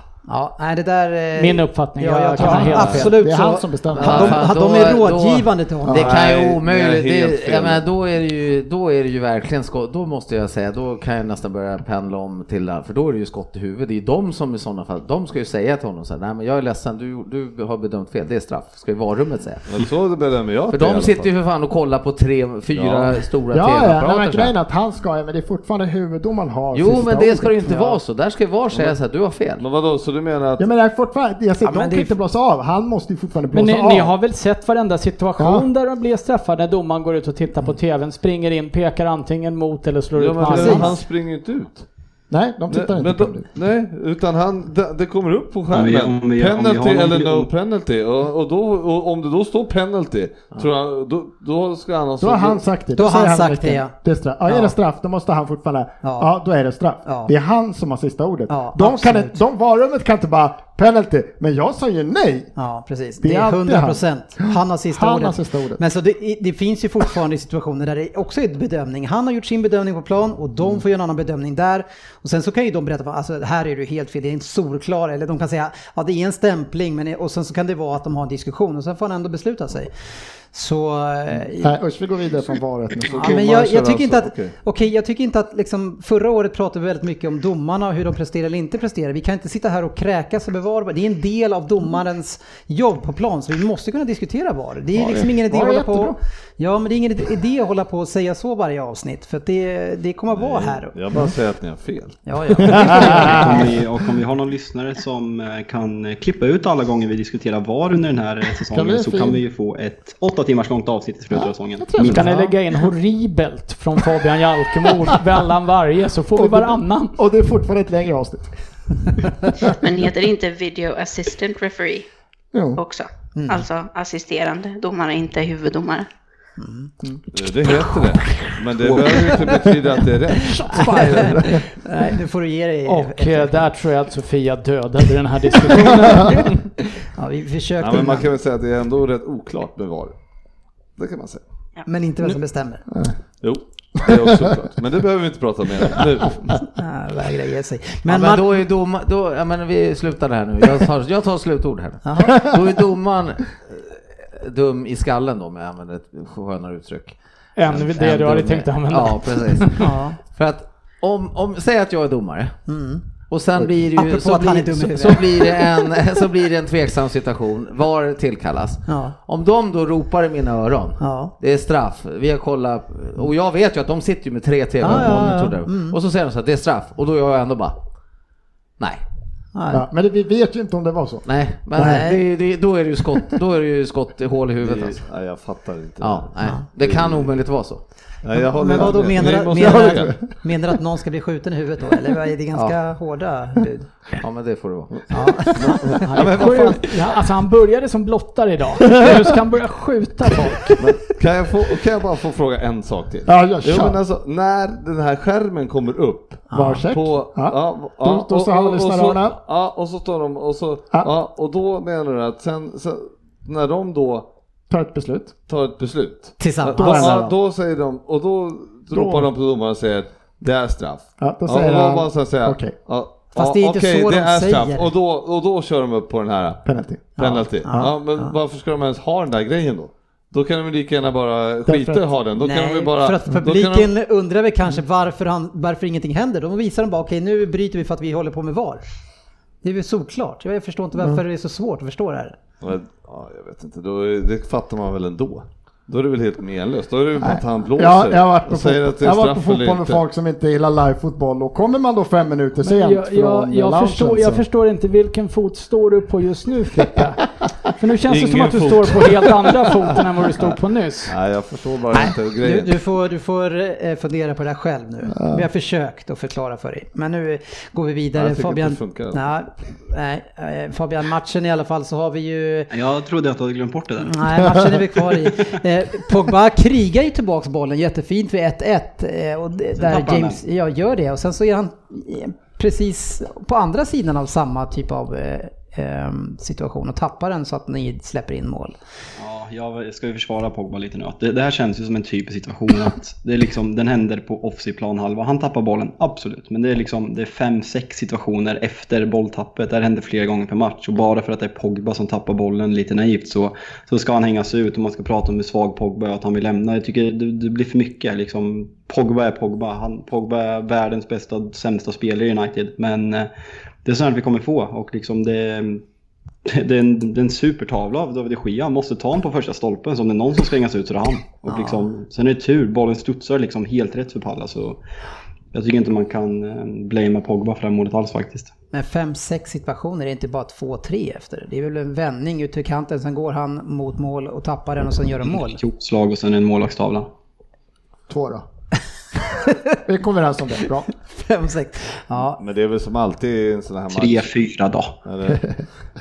nej det där... eh, Min uppfattning, Ja, jag jag kan ha han, absolut Det är han som bestämmer. De, Ja, då- de är då- rådgivande till honom. det kan ju omöjligt. Det, jag menar, då är det ju, då är det ju verkligen skott. Då måste jag säga, då kan jag nästan börja pendla om till, för då är det ju skott i huvudet. Det är de som i sådana fall, de ska ju säga till honom så här, nej men jag är ledsen, du, du har bedömt fel, det är straff. Ska ju varummet säga. Men så bedömer jag För det de sitter ju för fan och kollar på tre, fyra Ja. stora Ja, ja, nej, men tv-apparater. grejen att han ska, men det är fortfarande huvuddomaren har jo, men det ska det ju inte vara så. Där ska ju var säga så här, du har fel. Men vadå, så du menar att... Ja men det är fortfarande, jag säger, Ja, men de det kan är- inte blåsa av, han måste ju fortfarande Men blåsa ni, av. ni har väl sett varenda situation Ja. där de blir straffade när domaren går ut och tittar på TVn, springer in, pekar antingen mot eller slår Ja, ut men han springer inte ut. Nej, de tittar Nej, inte på då, det. nej, utan han, det, det kommer upp på Om skärmen. vi- om vi- om vi penalty har någon- eller no penalty. Och, och, då, och om det då står penalty, tror jag, då, då ska han alltså... Då har han sagt det. Då har säger han sagt det, ja. Det är straff. Ja, Ja. är det straff, då måste han fortfarande, ja, Ja. då är det straff. Ja. Det är han som har sista ordet. Ja, de, kan absolut. inte, de varummet kan inte bara penalty. Men jag sa ju nej. Ja, precis. Det Det är är alltid 100 procent. Han har sista Han ordet. har sista ordet. Men så det, det finns ju fortfarande situationer där det också är bedömning. Han har gjort sin bedömning på plan och de Mm. får göra en annan bedömning där. Och sen så kan ju de berätta, alltså här är du helt fel, det är inte solklar. Eller de kan säga, ja det är en stämpling, men och sen så kan det vara att de har en diskussion och sen får han ändå besluta sig. Så... eh, Nej, usch, vi går vidare från varet nu. Ja, men jag, jag tycker inte att, okej. okej, jag tycker inte att liksom, förra året pratade vi väldigt mycket om domarna och hur de presterar eller inte presterar. Vi kan inte sitta här och kräkas över VAR. Det är en del av domarens jobb på plan, så vi måste kunna diskutera VAR. Det är VAR liksom är- ingen idé att hålla på... jättebra. Ja, men det är ingen idé att hålla på och säga så varje avsnitt, för att det, det kommer att vara här. Jag bara säger att ni har fel. Ja, ja. Om vi, och om vi har någon lyssnare som eh, kan eh, klippa ut alla gånger vi diskuterar VAR under den här eh, Kan säsongen vi så fin- kan vi ju få ett åtta timmars långt avsnitt i slutet av säsongen. jag tror Ska ni lägga in horribelt från Fabian Jalkemo mellan varje så får vi varannan. Och det är fortfarande ett längre avsnitt. Men heter det inte video assistant referee Jo. också? Alltså assisterande domare, inte huvuddomare. Det heter det. Men det behöver inte betyda att det är rätt. Nej, nu får du ge dig. Och eh, där tror jag att Sofia dödade den här diskussionen. Ja, vi försökte Ja, men man kan väl säga att det är ändå rätt oklart med VAR. Det kan man säga. men inte vem som bestämmer. Jo, det är också klart. Men det behöver vi inte prata mer om nu. Ja, vägrar ge sig. Men, ja, men Mar- då är domaren, då, ja, men vi slutar här nu. Jag tar, jag tar slutord här. Jaha. Då är domaren dum i skallen då, om jag använder ett skönare uttryck. Än det du hade tänkt använda. Ja, precis. Ja. För att om, om, säg att jag är domare. Och sen blir det ju, så blir, så, så, blir det en, så blir det en tveksam situation. VAR tillkallas. Ja. Om de då ropar i mina öron. Ja. Det är straff. Vi har kollat. Och jag vet ju att de sitter ju med tre tv Ja, ja, ja. monitorer. Mm. Och så säger de så här, det är straff. Och då gör jag ändå bara, nej. Nej. Ja, men det, vi vet ju inte om det var så. Nej, men Nej. Det, det, då är det ju skott, då är det ju skott i hål i huvudet alltså. Nej, jag fattar inte. Ja, nej. Det kan omöjligt vara så. Nej, jag håller Men vad då menar du? Menar, menar att någon ska bli skjuten i huvudet då? Eller är det ganska hårda bud? Ja, men det får det vara. Ja, men sjukt. ja, alltså han började som blottare idag. Nu ska han börja skjuta folk. Men kan, jag få, kan jag bara få fråga en sak till? Ja, ja, Jo, kör. men alltså, när den här skärmen kommer upp Varcheck. på... Ja. ja, Då- då står han och lyssnar. Ja, och så står de och så... Ja. Ja. och då menar du att sen, sen när de då Ta ett beslut. tar ett beslut. Tillsammans. Då, Då ja, då säger de, och då, ropar de på domaren och säger det är straff. Ja, då säger och han, bara så okej. ja, Fast ja, det är inte okej, så det de är straff. säger. Och då, och då kör de upp på den här Penalty. penalty. Ja, Ja, men varför ska de ens ha den där grejen då? Då kan de lika gärna bara skita i ha den. Då kan de Nej, bara... för att då kan publiken de, undrar väl kanske varför, han, varför ingenting händer. Då visar de bara okej nu bryter vi för att vi håller på med VAR. Det är väl solklart. Jag förstår inte varför det är så svårt att förstå det här. Men, ja, jag vet inte, då, det fattar man väl ändå. Då är det väl helt menlöst. Då är det bara att han blåser Ja, jag har varit på, fot- jag har varit på fotboll med folk som inte gillar live-fotboll och kommer man då fem minuter sent jag, från jag, jag, förstår, jag förstår inte vilken fot står du på just nu Fricka? För nu känns det som Ingen att du fot. står på helt andra foten än vad du stod på nyss. Nej, jag förstår bara inte Du, grejen. du får, du får eh, fundera på det här själv nu. Vi har försökt att förklara för dig. Men nu går vi vidare. Ja, jag Fabian, nej, nej, eh, Fabian, matchen i alla fall så har vi ju Jag trodde att du hade glömt bort det där. Nej, matchen är vi kvar i. Eh, Pogba krigar ju tillbaks bollen jättefint vid 1-1. Eh, och där James ja, gör det. Och sen så är han precis på andra sidan av samma typ av Ehm, situation och tappar den så att ni släpper in mål. Ja, jag ska ju försvara Pogba lite nu. Det, det här känns ju som en typisk situation att det är liksom, den händer på offside planhalva. Han tappar bollen, absolut. Men det är liksom, det är fem, sex situationer efter bolltappet. Det här händer flera gånger per match. Och bara för att det är Pogba som tappar bollen lite naivt så, så ska han hängas ut och man ska prata om hur svag Pogba är och att han vill lämna. Jag tycker det, det blir för mycket. Liksom, Pogba är Pogba. Han, Pogba är världens bästa, sämsta spelare i United. Men eh, det är sånt vi kommer få. Och liksom det, det är, en, det är en supertavla av David de Gea. Han måste ta honom på första stolpen. Så om det är någon som ska hängas ut så är det han. Och liksom, sen är det tur. Bollen studsar liksom helt rätt för Pallas. Så jag tycker inte man kan eh, blamea Pogba för det här målet alls faktiskt. Men 5-6 situationer är inte bara 2-3 efter. Det är väl en vändning ut till kanten, sen går han mot mål och tappar den och sen gör de mål. Ett ihopslag och sen en målvaktstavla. Två då. Vi kommer överens om det, bra. fem, sex. Ja, Men det är väl som alltid i en sån här match. 3-4 då. Eller,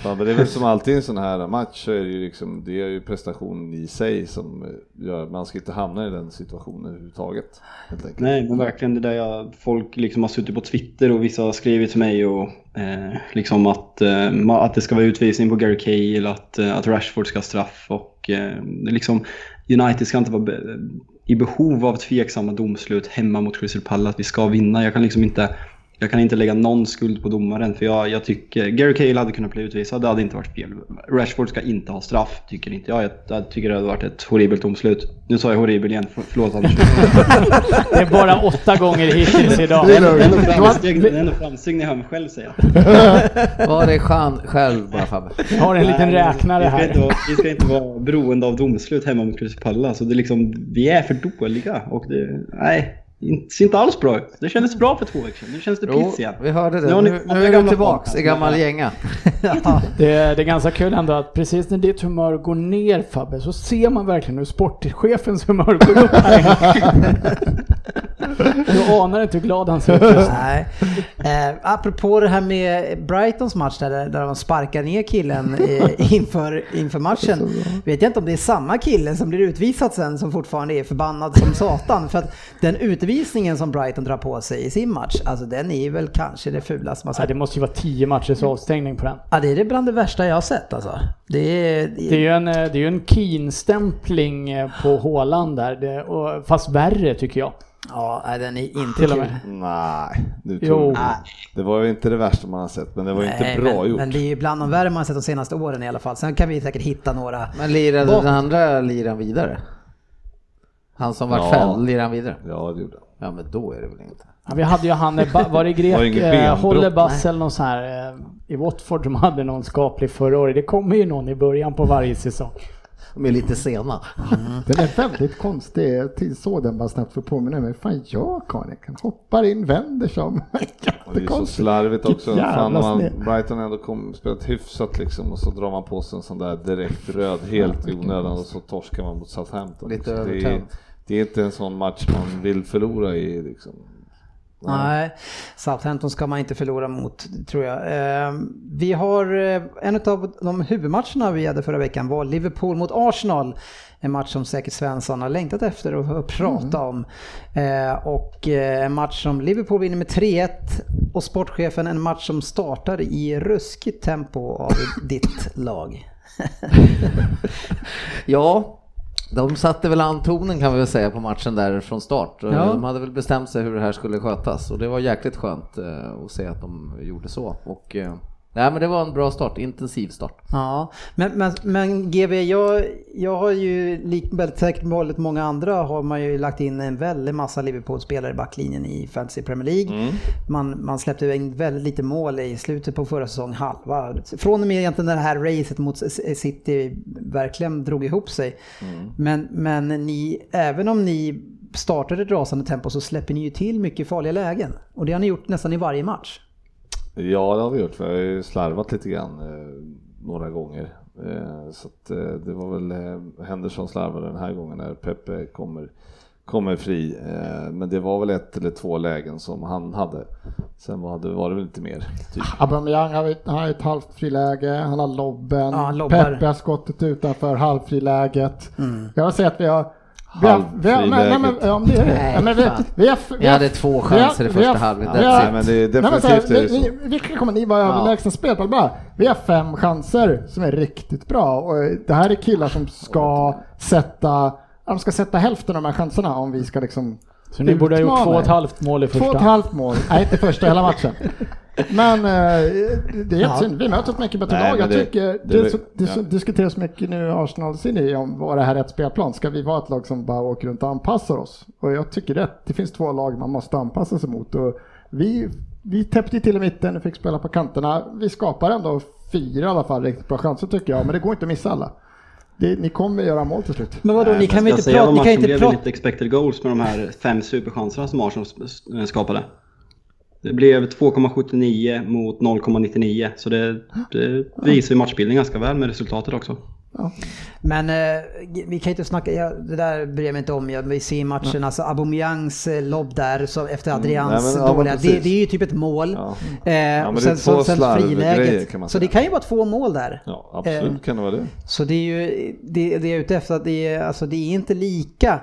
ja, men det är väl som alltid i en sån här match så är det ju liksom, det är ju prestationen i sig som gör att man ska inte hamna i den situationen överhuvudtaget. Nej, men verkligen det där jag, folk liksom har suttit på Twitter och vissa har skrivit till mig och eh, liksom att, eh, att det ska vara utvisning på Gary Cahill, att, eh, att Rashford ska ha straff och eh, liksom United ska inte vara i behov av tveksamma domslut hemma mot Crystal Palace. Vi ska vinna. Jag kan liksom inte jag kan inte lägga någon skuld på domaren för jag, jag tycker Gary Cahill hade kunnat bli utvisad, det hade inte varit fel. Rashford ska inte ha straff, tycker inte jag. Jag, jag tycker det hade varit ett horribelt domslut. Nu sa jag horribel igen, för- förlåt Anders. Det är bara åtta gånger hittills idag. Det är ändå framsteg, det är ändå framsteg när jag hör mig själv säga. Var det chan själv bara Fabbe. Har en liten Nej, räknare vi ska här. Inte vara, vi ska inte vara beroende av domslut hemma mot Crystal Palace. Så det är liksom, vi är för dåliga och det, nej, det ser inte alls bra ut. Det kändes bra för två veckor sedan, nu känns det piss igen. vi hörde Nu det. Nu, nu det är du tillbaks formen. i gammal gänga. Det är, det är ganska kul ändå att precis när ditt humör går ner Fabbe så ser man verkligen hur sportchefens humör går upp. Du anar inte hur glad han ser ut. Nej. Eh, apropå det här med Brightons match där, där de sparkar ner killen eh, inför, inför matchen. Vet jag inte om det är samma kille som blir utvisad sen som fortfarande är förbannad som satan. För att den utvisningen som Brighton drar på sig i sin match, alltså den är väl kanske det fulaste man Ja, sett. det måste ju vara tio matchers avstängning på den. Ja, det är det bland det värsta jag har sett alltså. Det är... Det är ju en, eh, det är ju en Keen-stämpling eh, på Håland där, det, och, fast värre tycker jag. Ja, nej, den är inte Till kul. Nej, nu Jo. tror jag. Det var ju inte det värsta man har sett, men det var inte Nej, bra men, gjort. men det är ju bland de värre man har sett de senaste åren i alla fall. Sen kan vi säkert hitta några. Men lirade den andra liran vidare? Han som vart Ja. fälld, lirade han vidare? Ja, det gjorde han. Ja men då är det väl inte. Ja, vi hade ju han, eh, var det grek, Var eh? Hollebass eller någon sån här eh, i Watford som hade någon skaplig förra året. Det kommer ju någon i början på varje säsong. De är lite sena. Den är väldigt konstig. Jag såg den bara snabbt för att påminna mig. Fan gör Karin? Hoppar in, vänder som. Och det är så slarvigt också. Fan, man, Brighton ändå kom, spelat hyfsat liksom och så drar man på sig en sån där direkt röd helt i onödan och så torskar man mot Southampton. Lite Så det, är, inte en sån match man vill förlora i liksom. Nej, Southampton ska man inte förlora mot, tror jag. Eh, Vi har, eh, en av de huvudmatcherna vi hade förra veckan var Liverpool mot Arsenal. En match som säkert Svensson har längtat efter att- prata om. Eh, Och en match som Liverpool vinner med 3-1 och sportchefen en match som startar i ruskigt tempo av ditt lag. Ja, de satte väl an tonen kan vi väl säga på matchen där från start. Ja. De hade väl bestämt sig hur det här skulle skötas och det var jäkligt skönt eh, att se att de gjorde så. Och, eh, nej men det var en bra start, intensiv start. Ja, men, men, men GB, jag, jag har ju likt väldigt säkert väldigt många andra har man ju lagt in en väldig massa Liverpool-spelare i backlinjen i Fantasy Premier League. Man, man släppte in väldigt lite mål i slutet på förra säsongen, halva. Från och med egentligen det här racet mot City verkligen drog ihop sig. Men, men ni, även om ni startade ett rasande tempo så släpper ni ju till mycket farliga lägen. Och det har ni gjort nästan i varje match. Ja, det har vi gjort. Vi har ju slarvat lite grann eh, några gånger. Eh, så att, eh, det var väl Henderson slarvade den här gången när Pepe kommer, kommer fri. Men det var väl ett eller två lägen som han hade. Sen var det, var det väl lite mer. Typ. Aubameyang har ett, har ett halvt friläge, han har lobben, Ja. Pepe har skottet utanför halvfriläget. Jag vill säga att vi har vi har, vi har, nej, nej, men, Halvfriläget. ja, men det är det. Nej, Ja, men vi, fan. vi, har, Vi hade två chanser i första halvlek, men det är Nej, men så här, definitivt vi, vi, kommer ni vara överlägsna spelare bara? Vi har fem chanser som är riktigt bra och det här är killar som ska sätta, de ska sätta hälften av de här chanserna om vi ska liksom Så ni borde ha gjort två och ett halvt mål i Två och ett första. halvt mål, nej inte första hela matchen. Men eh, det är jättesynd, vi möter ett mycket bättre Nej, lag. Jag det- tycker det, det- det, det, ja. diskuteras mycket nu i Arsenal City om vad det här är ett spelplan. Ska vi vara ett lag som bara åker runt och anpassar oss? Och jag tycker det. Det finns två lag man måste anpassa sig mot. Och vi, vi täppte till i mitten och fick spela på kanterna. Vi skapar ändå fyra i alla fall riktigt bra chanser tycker jag, men det går inte att missa alla. Det, ni kommer göra mål till slut. Men vadå, Nej, ni kan väl inte prata, ni kan inte prata... enligt expected goals med de här fem superchanserna som Arsenal skapade. Det blev 2,79 mot 0,99 så det, det visar ju matchbilden ganska väl med resultatet också. Men eh, vi kan inte snacka, ja, det där bryr jag mig inte om. Jag, vi ser i matchen, alltså Aubameyangs eh, lobb där så efter Adrians nej, men, ja, men dåliga, det, det är ju typ ett mål. Ja. Eh, och sen, så, sen friläget. man Så det kan ju vara två mål där. Ja, absolut kan det vara det. Så det är ju det, det är ute efter, att det är, alltså, det är inte lika,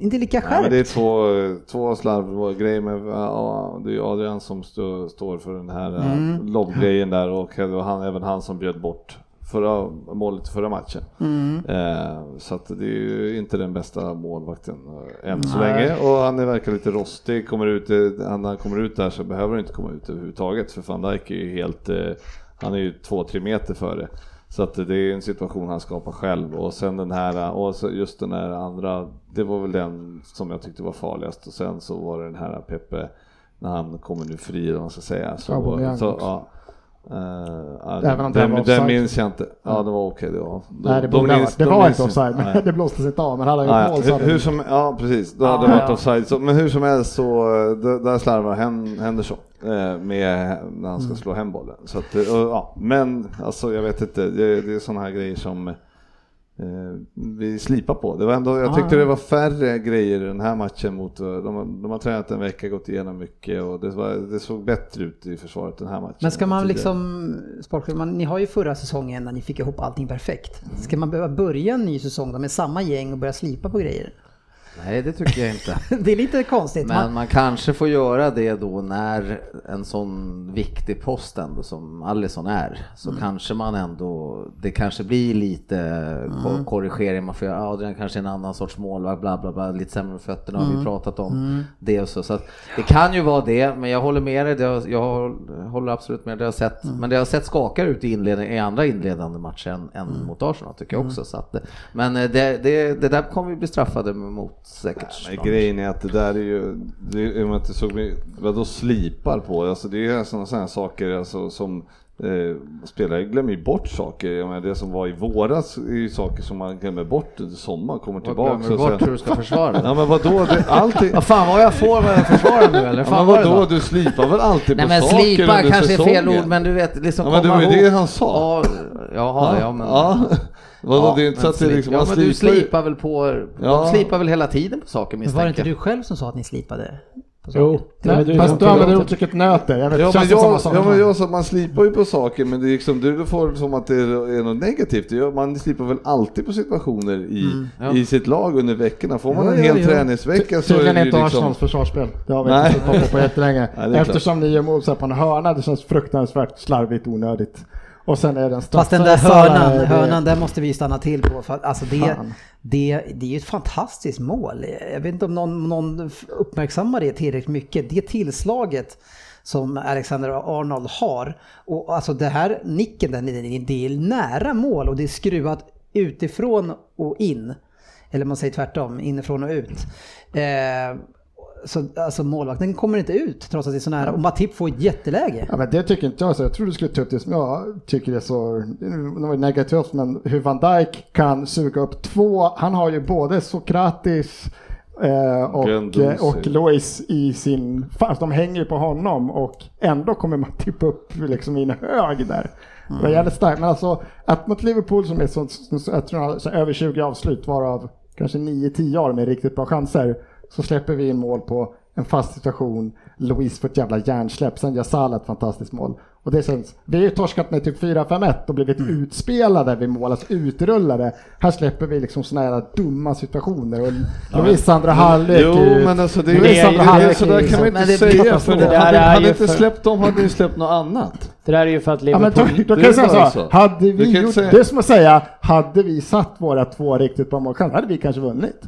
inte lika Nej, skärpt. men det är två, två slarvgrejer med, ja, det är Adrian som stå, står för den här mm. lobbgrejen där och han, även han som bjöd bort förra målet förra matchen. Mm. Eh, så att det är ju inte den bästa målvakten eh, än så länge och han är, verkar lite rostig, kommer ut, eh, han- när han kommer ut där så behöver han inte komma ut överhuvudtaget för van Dijk är ju helt, eh, han är ju två, tre meter före. Så att det är en situation han skapar själv och sen den här, och just den här andra, det var väl den som jag tyckte var farligast och sen så var det den här Peppe när han kommer nu fri vad man ska säga. Så, så, ja. Ja, Även om det den, var offside. minns jag inte. Ja, det var okej. det var. Nej, det, de minns- det de var inte offside, Nej. men det blåstes inte av. Men hade han gjort mål så hur, det som, ja precis, då hade det varit ja. offside. Så, men hur som helst så eh, där slarvar Hen- Henderson eh, med när han ska Mm. slå hem bollen. Så att, och, ja, men alltså jag vet inte, det, det är sådana här grejer som vi slipar på. Det var ändå, jag tyckte Ah. det var färre grejer i den här matchen mot, eh, de, har- de har tränat en vecka, gått igenom mycket och det, var, det såg bättre ut i försvaret den här matchen. Men ska man liksom, Sportchef, man, ni har ju förra säsongen när ni fick ihop allting perfekt. Ska man behöva börja en ny säsong då med samma gäng och börja slipa på grejer? Nej, det tycker jag inte. Det är lite konstigt. Men Man, man kanske får göra det då när en sån viktig post ändå som Alisson är. Så Mm. kanske man ändå, det kanske blir lite Mm. korrigering. Man får göra, Adrian kanske är en annan sorts målvakt, bla bla bla, lite sämre fötterna har Mm. vi pratat om. Det och så. så det kan ju vara det, men jag håller med dig. Det har, jag håller absolut med. Det har sett, Mm. Men det har sett skakar ut i, inledning, i andra inledande matcher än, än Mm. mot Arsenal tycker jag också. Så att, men eh, det, det, det där kommer vi bli straffade mot säkert. Men snart. grejen är att det där är ju, det är, om man inte såg mig, vadå slipar på, alltså det är sådana sådana saker alltså, som eh, spelare glömmer ju bort saker, jag menar, det som var i våras är ju saker som man glömmer bort under sommaren, kommer Vad tillbaka glömmer du bort hur du ska försvara Ja men vadå, det, alltid, Vad fan vad jag får vad jag försvarar nu eller? ja, Fan men vad det vadå, var? du slipar väl alltid Nej på men saker slipa under kanske är fel säsongen? ord men du vet liksom Ja men det komma var ju det han sa. Ja, jaha, ja men... Ja. Vadå, Ja, det är inte så men att det liksom, ja, man men du slipar väl på, Ja. de slipar väl hela tiden på saker men var det inte misstänker du själv som sa att ni slipade? Jo, Nej, du fast du använder uttrycket nöter. Jag vet, Ja det men, jag, samma ja men jag sa man slipar ju på saker men det är liksom, du får det som att det är något negativt. Man slipar väl alltid på situationer i, Ja. i sitt lag under veckorna. Får man Jo, en hel jo. träningsvecka så är det ju inte liksom... Arsenals försvarsspel. Det har vi Nej. inte sett på på jättelänge. Nej, Eftersom ni gör mål på en hörna, det känns fruktansvärt slarvigt onödigt. Och sen är den Fast den där hörnan, det- hörnan, där måste vi ju stanna till på. För alltså det, Fan. det, det är ju ett fantastiskt mål. Jag vet inte om någon, någon uppmärksammar det tillräckligt mycket. Det tillslaget som Alexander Arnold har. Och alltså det här nicken, den, det är nära mål och det är skruvat utifrån och in. Eller man säger tvärtom, inifrån och ut. Eh, så alltså målvakten kommer inte ut trots att det är så nära. Och Matip får ett jätteläge. Ja men det tycker inte jag så. Jag tror du skulle ta upp det som jag tycker är så, det var negativt, men hur Van Dijk kan suga upp två, han har ju både Sokratis eh, och, Guendouzi. och Lois i sin, fast de hänger ju på honom och ändå kommer man tippa upp liksom i en hög där. Det var jävligt starkt, men alltså att mot Liverpool som är så, så, jag tror så över 20 avslut varav kanske 9-10 av dem är riktigt bra chanser så släpper vi in mål på en fast situation. Louise får ett jävla hjärnsläpp, sen gör Salah ett fantastiskt mål. Och det känns, vi har ju torskat med typ 4-5-1 och blivit utspelade vid mål, alltså utrullade. Här släpper vi liksom såna här dumma situationer och Louise andra halvlek Jo ju- men alltså det är, Louise det andra är, halvlek så där är kan man ju- inte Men det- säga för det där hade, hade ju inte för- släppt dem hade ju släppt något annat. Det där är ju för att Ja, men Liverpool... då, då kan jag säga så, så. hade vi gjort, säga- det är som att säga, hade vi satt våra två riktigt bra målchanser hade vi kanske vunnit.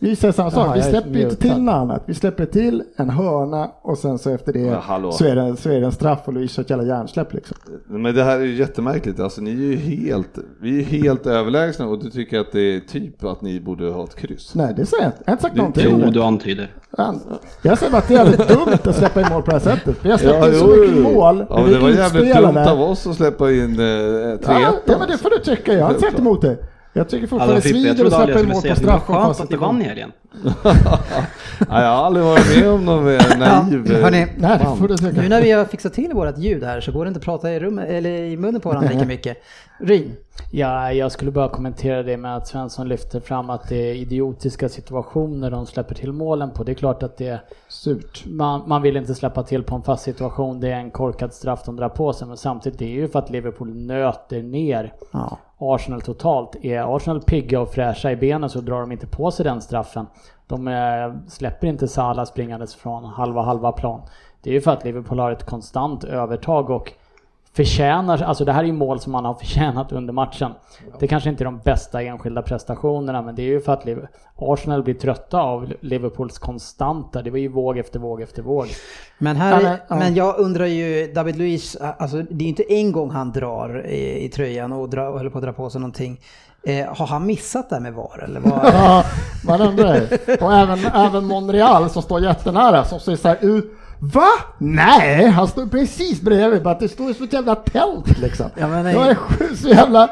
Vi säger samma sak, vi släpper inte till något annat. Vi släpper till en hörna och sen så efter det Ja, så, är det, så är det en straff och har ett jävla hjärnsläpp liksom. Men det här är ju jättemärkligt, alltså ni är ju helt, vi är helt överlägsna och du tycker att det är typ att ni borde ha ett kryss. Nej det säger jag inte, jag har inte sagt Det- någonting. Jo, du antyder. Ja, Jag säger bara att det är jävligt dumt att släppa in mål på det här sättet. Vi har släppt Ja, in så jo, mycket jo. mål, Ja, det var jävligt dumt av oss att släppa in eh, 3-1. Ja, ja men det får du tycka, jag har inte sagt emot det. Jag tycker fortfarande jag svider att släppa in mål på att det var straff och skönt att ni vann i helgen. Nej, jag har aldrig varit med om någon mer naiv Ja, eh, hörni, man. får du tycka. Nu när vi har fixat till vårt ljud här så går det inte att prata i, rummet, eller i munnen på varandra lika mycket. Rin, Ja, jag skulle bara kommentera det med att Svensson lyfter fram att det är idiotiska situationer de släpper till målen på. Det är klart att det Surt. man, man vill inte släppa till på en fast situation. Det är en korkad straff de drar på sig. Men samtidigt det är ju för att Liverpool nöter ner ja. Arsenal totalt. Är Arsenal pigga och fräscha i benen så drar de inte på sig den straffen. De eh, släpper inte Salah springandes från halva halva plan. Det är ju för att Liverpool har ett konstant övertag och förtjänar, alltså det här är ju mål som man har förtjänat under matchen. Det kanske inte är de bästa enskilda prestationerna men det är ju för att Arsenal blir trötta av Liverpools konstanta, det var ju våg efter våg efter våg. Men, här, men, ja. men jag undrar ju, David Luiz, alltså det är ju inte en gång han drar i, i tröjan och, drar, och håller på att dra på sig någonting. Eh, har han missat det här med VAR eller vad? Ja, man undrar ju. Och även, även Monreal som står jättenära som säger så här "U- Va? Nej, han står precis bredvid. Bara att det står som ett jävla tält liksom. Ja, men nej. var sju- så jävla...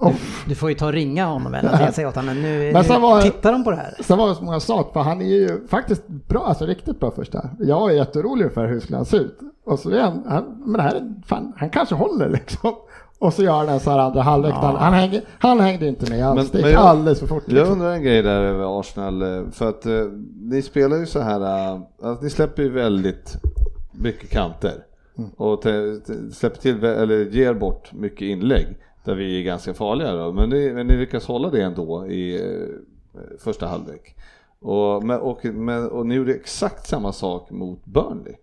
Oh. Du får ju ta och ringa honom eller jag säger åt honom, men nu, Men nu var- tittar de på det här. Sen var det så många saker, för han är ju faktiskt bra, alltså riktigt bra första. Jag är jätteorolig för hur skulle han se ut. Och så är han, han men det här, är- fan, han kanske håller liksom. Och så gör han en så här andra halvlek. Han, han, hänger, han hängde inte med alls, Men- det gick jag- alldeles för fort. Jag Liksom. undrar en grej där över Arsenal, eh, för att eh, ni spelar ju så här, eh, att ni släpper ju väldigt mycket kanter och te, te, släpper till, eller ger bort mycket inlägg där vi är ganska farliga då. Men, ni, men ni lyckas hålla det ändå i eh, första halvlek. Och, men, och, men, och ni gjorde exakt samma sak mot Burnley.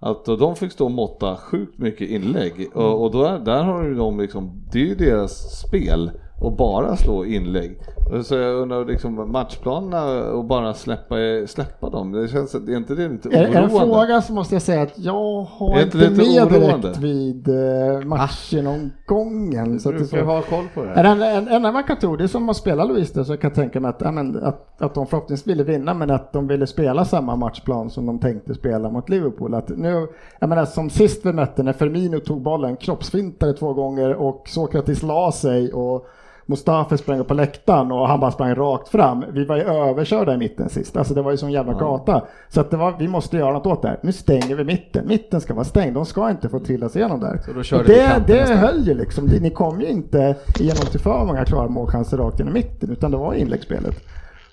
Att de fick stå och måtta sjukt mycket inlägg. Och, och då är, där har ju de liksom, det är ju deras spel och bara slå inlägg. Så jag undrar liksom matchplanerna och bara släppa, släppa dem, det känns, är inte det lite det en oroande? fråga så måste jag säga att jag har Är inte inte det med oroande? direkt vid eh, matchgenomgången. Så att det är brukar så. ha koll på det. Är det en, en, en man kan tro, det är som att spela Louise där, så jag kan tänka mig att, ja, men, att, att de förhoppningsvis ville vinna men att de ville spela samma matchplan som de tänkte spela mot Liverpool. Att nu, jag menar som sist vi mötte när Firmino tog bollen, kroppsfintade två gånger och Sokratis la sig och Mustafa sprang upp på läktaren och han bara sprang rakt fram. Vi var ju överkörda i mitten sist, alltså det var ju sån jävla gata. Så att det var, vi måste göra något åt det här. Nu stänger vi mitten, mitten ska vara stängd, de ska inte få trillas igenom där. Det, det istället. höll ju liksom, Det- ni kom ju inte igenom till för många klara målchanser rakt genom mitten, utan det var inläggsspelet.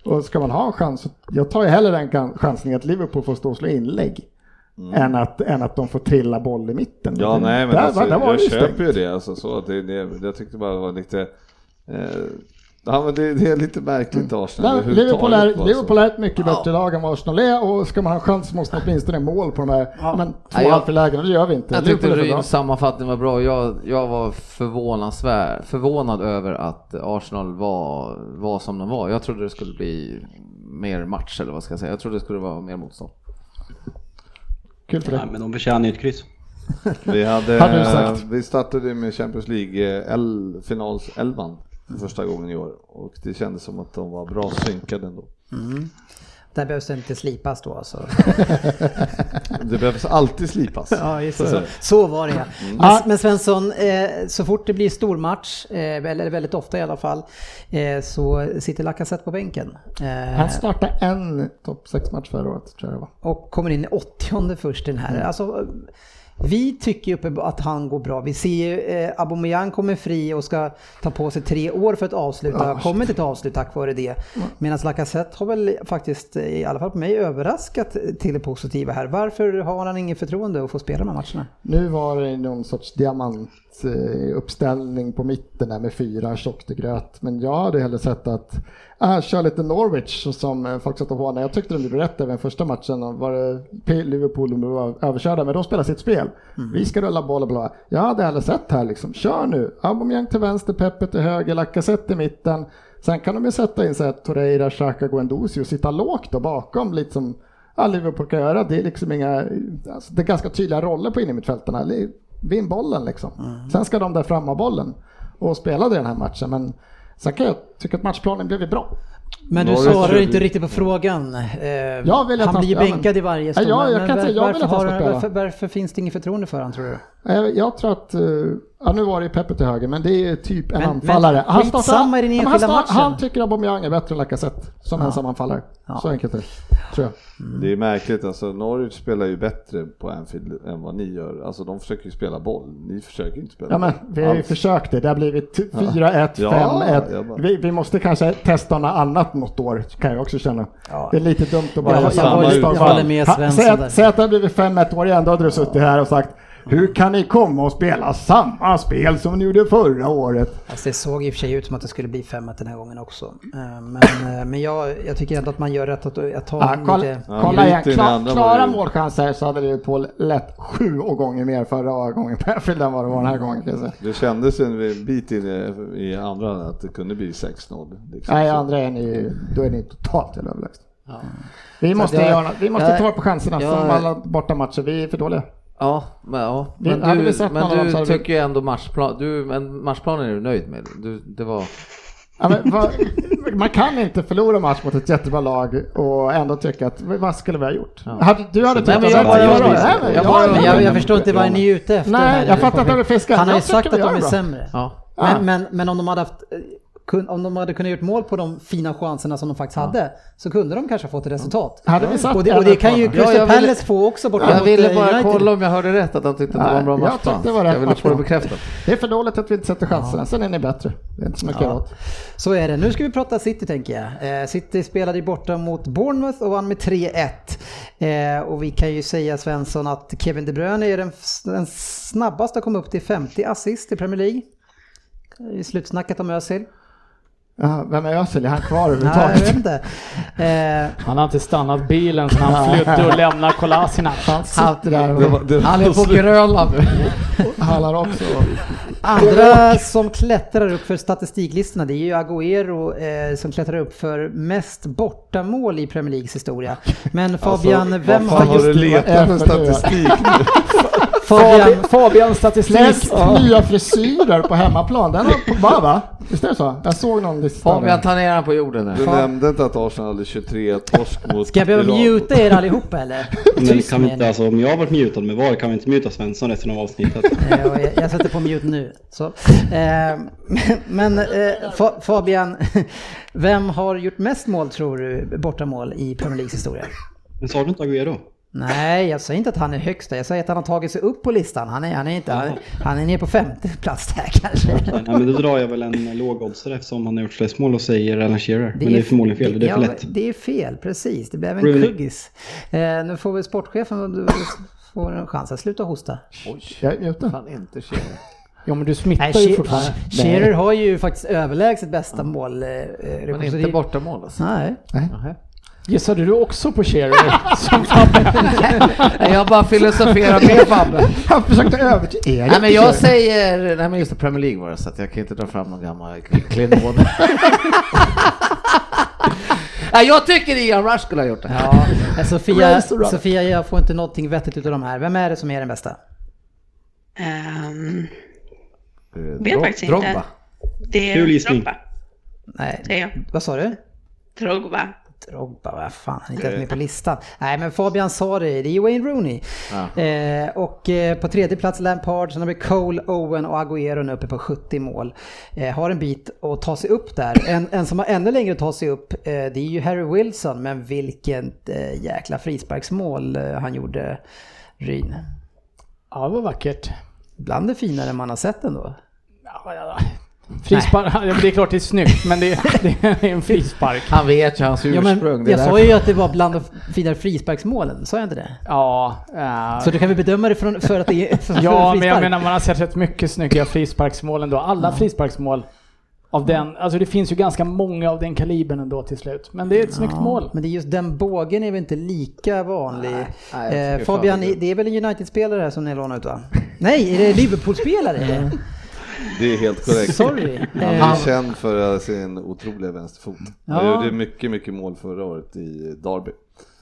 Och ska man ha en chans, jag tar ju hellre den chansningen att Liverpool får stå och slå inlägg. Än, att, än att de får trilla boll i mitten. Mm. Ja, Det- nej men där, alltså, där var jag det köper ju det alltså så det, det, jag tyckte bara det var lite Ja men det, det är lite märkligt Arsenal Nej, Liverpool, är, Liverpool är ett mycket bättre lag än vad Arsenal är och ska man ha en chans måste man åtminstone mål på de här men, två Nej, jag- halvlägen och det gör vi inte. Jag tyckte Liverpool. Ryns sammanfattning var bra. Jag, jag var förvånansvärd, förvånad över att Arsenal var, var som de var. Jag trodde det skulle bli mer match eller vad ska jag säga. Jag trodde det skulle vara mer motstånd. Kul för dig. men de förtjänar ju ett kryss. Vi, hade, Hade vi startade med Champions League eh, el, finalselvan för första gången i år och det kändes som att de var bra synkade ändå. Där behövs det inte slipas då alltså. Det behövs alltid slipas. Ja, just det. Så Så, så var det ja. Ja. Men, men Svensson, eh, så fort det blir stormatch, eh, eller väldigt ofta i alla fall, eh, så sitter Lacazette på bänken. Han startade en topp 6-match förra året tror jag det var. och kommer in i 80 först den här. Alltså, vi tycker ju att han går bra. Vi ser ju eh, Aubameyang kommer fri och ska ta på sig tre år för att avsluta. kommer inte till avslut tack vare det. Medan Lacazette har väl faktiskt, eh, i alla fall på mig, överraskat till det positiva här. Varför har han ingen förtroende att få spela de här matcherna? Nu var det någon sorts diamantuppställning på mitten där med fyra tjocktegröt. Men jag hade hellre sett att äh, kör lite Norwich som eh, folk satte på när jag tyckte de gjorde rätt även första matchen. Och Var det P- Liverpool de var överkörda men de spelar sitt spel. Vi ska rulla boll och bla. Jag hade hellre sett här liksom, kör nu. Aubameyang till vänster, Pepe till höger, Lacazette i mitten. Sen kan de ju sätta in så här Torreira, Xhaka, Guendouzi och sitta lågt då bakom lite som ja, Liverpool kan göra. Det är liksom inga, alltså, det är ganska tydliga roller på innermittfältarna. Vinn bollen liksom. Sen ska de där fram ha bollen och spela den här matchen. Men sen kan jag tycka att matchplanen blev bra. Men du svarar inte riktigt på frågan. Eh, Jag vill att han han blir ju ska- ja, men- bänkad i varje stund. ja, jag kan var- säga- jag vill varför, att han ska spela. varför, varför finns det inget förtroende för honom tror du? Jag, jag tror att, eh, ja nu var det Peppe till höger, men det är typ en Men- anfallare. men i den Ja, men enskilda han, matchen. han tycker Aubameyang är bättre än Lacazette som ensam anfallare. Ja. Så enkelt är det, tror jag. Det är märkligt, alltså Norwich spelar ju bättre på Anfield än vad ni gör. Alltså de försöker ju spela boll, ni försöker inte spela Ja men boll. vi har ju alls. försökt det, det har blivit t- 4-1, Ja, 5-1. jag bara- Vi, vi måste kanske testa något annat något år, kan jag också känna. Ja. Det är lite dumt att bara Jag- jag samma misstag. jag håller med Ha- Svensson säg, där. att, säg att det har blivit 5-1 år igen, då hade du suttit här och sagt hur kan ni komma och spela samma spel som ni gjorde förra året? Alltså det såg i och för sig ut som att det skulle bli 5 den här gången också. Eh, Men, eh, men jag, jag tycker ändå att man gör rätt att, att ta Ja, kolla, lite... Ja, kolla igen, Kla, klara det ju- målchanser så hade Liverpool lätt sju gånger mer förra gången på Anfield än vad det var den här gången. Det kändes en bit in i, andra att det kunde bli 6-0. Liksom. Nej, andra är ni, då är ni totalt överlägsna. Vi måste, jag- göra, vi måste jag- ta vara på chanserna jag- som alla bortamatcher. Vi är för dåliga. Ja, men, ja. Men du, men du tycker ju ändå matchplan, du, men matchplanen är du nöjd med? Du, det var... Ja, men, vad, man kan inte förlora match mot ett jättebra lag och ändå tycka att vad skulle vi ha gjort? Hade, du hade tyckt att jag bara- jag- jag jag- jag, jag förstår inte vad ni är ute efter. Nej, här. jag fattar att är fiskad. Han har ju sagt att de är bra. sämre. Ja. Men, men, men om de hade haft om de hade kunnat gjort mål på de fina chanserna som de faktiskt hade så kunde de kanske ha fått ett resultat. Hade vi satt och, det, och det kan ju kvar? Ja, Crystal jag ville- Palace få också borta Jag mot, ville eh, bara United. kolla om jag hörde rätt att han tyckte att det var en bra Nej, jag tyckte det var rätt Jag ville få det bekräftat. Det är för dåligt att vi inte sätter chanserna, sen är ni bättre. Det är inte så mycket göra åt. Så är det. Nu ska vi prata City tänker jag. Eh, City spelade borta mot Bournemouth och vann med 3-1. Eh, och vi kan ju säga Svensson att Kevin De Bruyne är den, den snabbaste att komma upp till 50 assist i Premier League. I slutsnacket om Özil. Ja, vem är Özil? Är han kvar Nej, jag överhuvudtaget? vet inte. Eh, Han har inte stannat bilen sen han flydde och lämnade Kolasinac. Han sitter där Det var, och det Han är på Grönland nu. hallar också. Andra som klättrar upp för statistiklistorna det är ju Agüero eh, som klättrar upp för mest bortamål i Premier Leagues historia. Men Fabian, alltså, vem vad fan har har du just... letat för statistik nu? Fabian, Fabians statistik. Flest nya frisyrer på hemmaplan, den har va? Visst är det så? Jag såg någon lista. Fabian, där. ta ner på jorden Du nu. nämnde inte att Arsenal hade 23 torsk mot ska jag behöva Iran. muta er allihopa eller? Men Tyst kan vi med inte, er. alltså, om jag har varit mutad med VAR kan vi inte muta Svensson resten av avsnittet? Eh, och jag, jag sätter på mute nu. Så. Eh, men men eh, Fa- Fabian, vem har gjort mest mål tror du, bortamål i Premier Leagues historia? Men sa du inte Agüero? Nej, jag säger inte att han är högsta. Jag säger att han har tagit sig upp på listan. Han är, han är, inte, han, han är nere på femte plats där kanske. Nej, men då drar jag väl en lågoddsare eftersom han har gjort flest mål och säger Alan Shearer. Men det är förmodligen fel, det är för ja, lätt. Det är fel, precis. Det blev en Rooney. kuggis. Eh, nu får väl sportchefen du får en chans att sluta hosta. Jag är ute. Fan inte tjejer. Jo men du smittar Nej, ju fortfarande. Shearer har ju faktiskt överlägset bästa mål. Eh, Men inte det- bortamål alltså. Nej. Nähä. Gissade du också på Shearer? Som Fabbe? Jag bara filosoferar med Fabbe. Han försökte övertyga. Nej men jag säger, nej men just det, Premier League var det så att jag kan inte dra fram någon gammal klenod. Nej jag tycker Ian Rush skulle ha gjort det. Ja, eh, Sofia. Sofia, jag får inte någonting vettigt utav de här. Vem är det som är den bästa? Eh, vet Dro- faktiskt Drogba. inte. Det Kul är gissning. Drogba, Nej, vad sa du? Drogba. Drogba, vad fan, han är inte ens med på listan. Nej, men Fabian sa det, det är Wayne Rooney. Eh, och eh, på tredje plats Lampard, sen har vi Cole, Owen och Agüero nu uppe på 70 mål. Eh, har en bit att ta sig upp där. En, en som har ännu längre att ta sig upp, eh, det är ju Harry Wilson, men vilket eh, jäkla frisparksmål han gjorde, Ryn. Ja, det var vackert. Bland det finare man har sett ändå. Ja, ja, ja. Frispark, ja, det är klart det är snyggt men det, det är en frispark. Han vet ju hans Ja, ursprung. är jag sa ju att det var bland de finare frisparksmålen, sa jag inte det? Ja, ja. Så du kan vi bedöma det från, för att det är för ja men jag menar man har sett rätt mycket snygga frisparksmål ändå. Alla frisparksmål av den, alltså det finns ju ganska många av den kalibern ändå till slut. Men det är ett snyggt Ja, mål. Men det är just den bågen är väl inte lika vanlig. nej, tycker eh, Fabian, det är- väl en United-spelare här som ni lånar ut va? Nej, är det Liverpool-spelare? Det är helt korrekt. Sorry. Han är känd för sin otroliga vänsterfot. Han Ja. gjorde mycket, mycket mål förra året i Derby.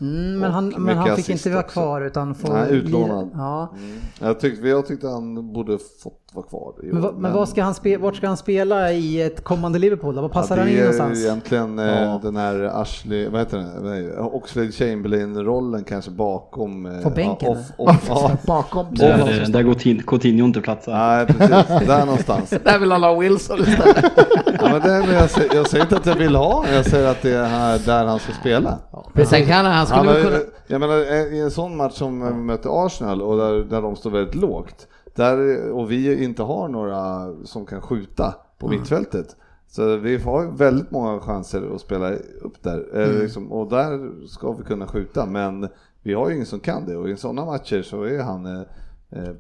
Mm, men han, men han fick inte vara också. kvar utan får Nej, utlånad. Ja. Mm. Jag, tyckte, jag tyckte han borde fått vara kvar. Men, vad- men vad ska han spe, vart ska han spela i ett kommande Liverpool? Då? Vad passar ja, han in Det är någonstans? egentligen eh, Ja. den här Ashley, vad heter den? Oxlade Chamberlain-rollen kanske bakom. eh, På bänken, Off, off, ja. Bakom. Där, där går Tin- Coutinho inte platsa. Nej, precis. Där någonstans. Där vill han ha Wilson istället. Men det, men jag, säger, jag säger inte att jag vill ha jag säger att det är här, där han ska spela. Sen kan han, han skulle Han kunna... ju- jag menar, i en sån match som vi mötte Arsenal och där, där de står väldigt lågt, där, och vi inte har några som kan skjuta på mittfältet, så vi har väldigt många chanser att spela upp där, eh, liksom, och där ska vi kunna skjuta, men vi har ju ingen som kan det och i sådana matcher så är han eh, eh,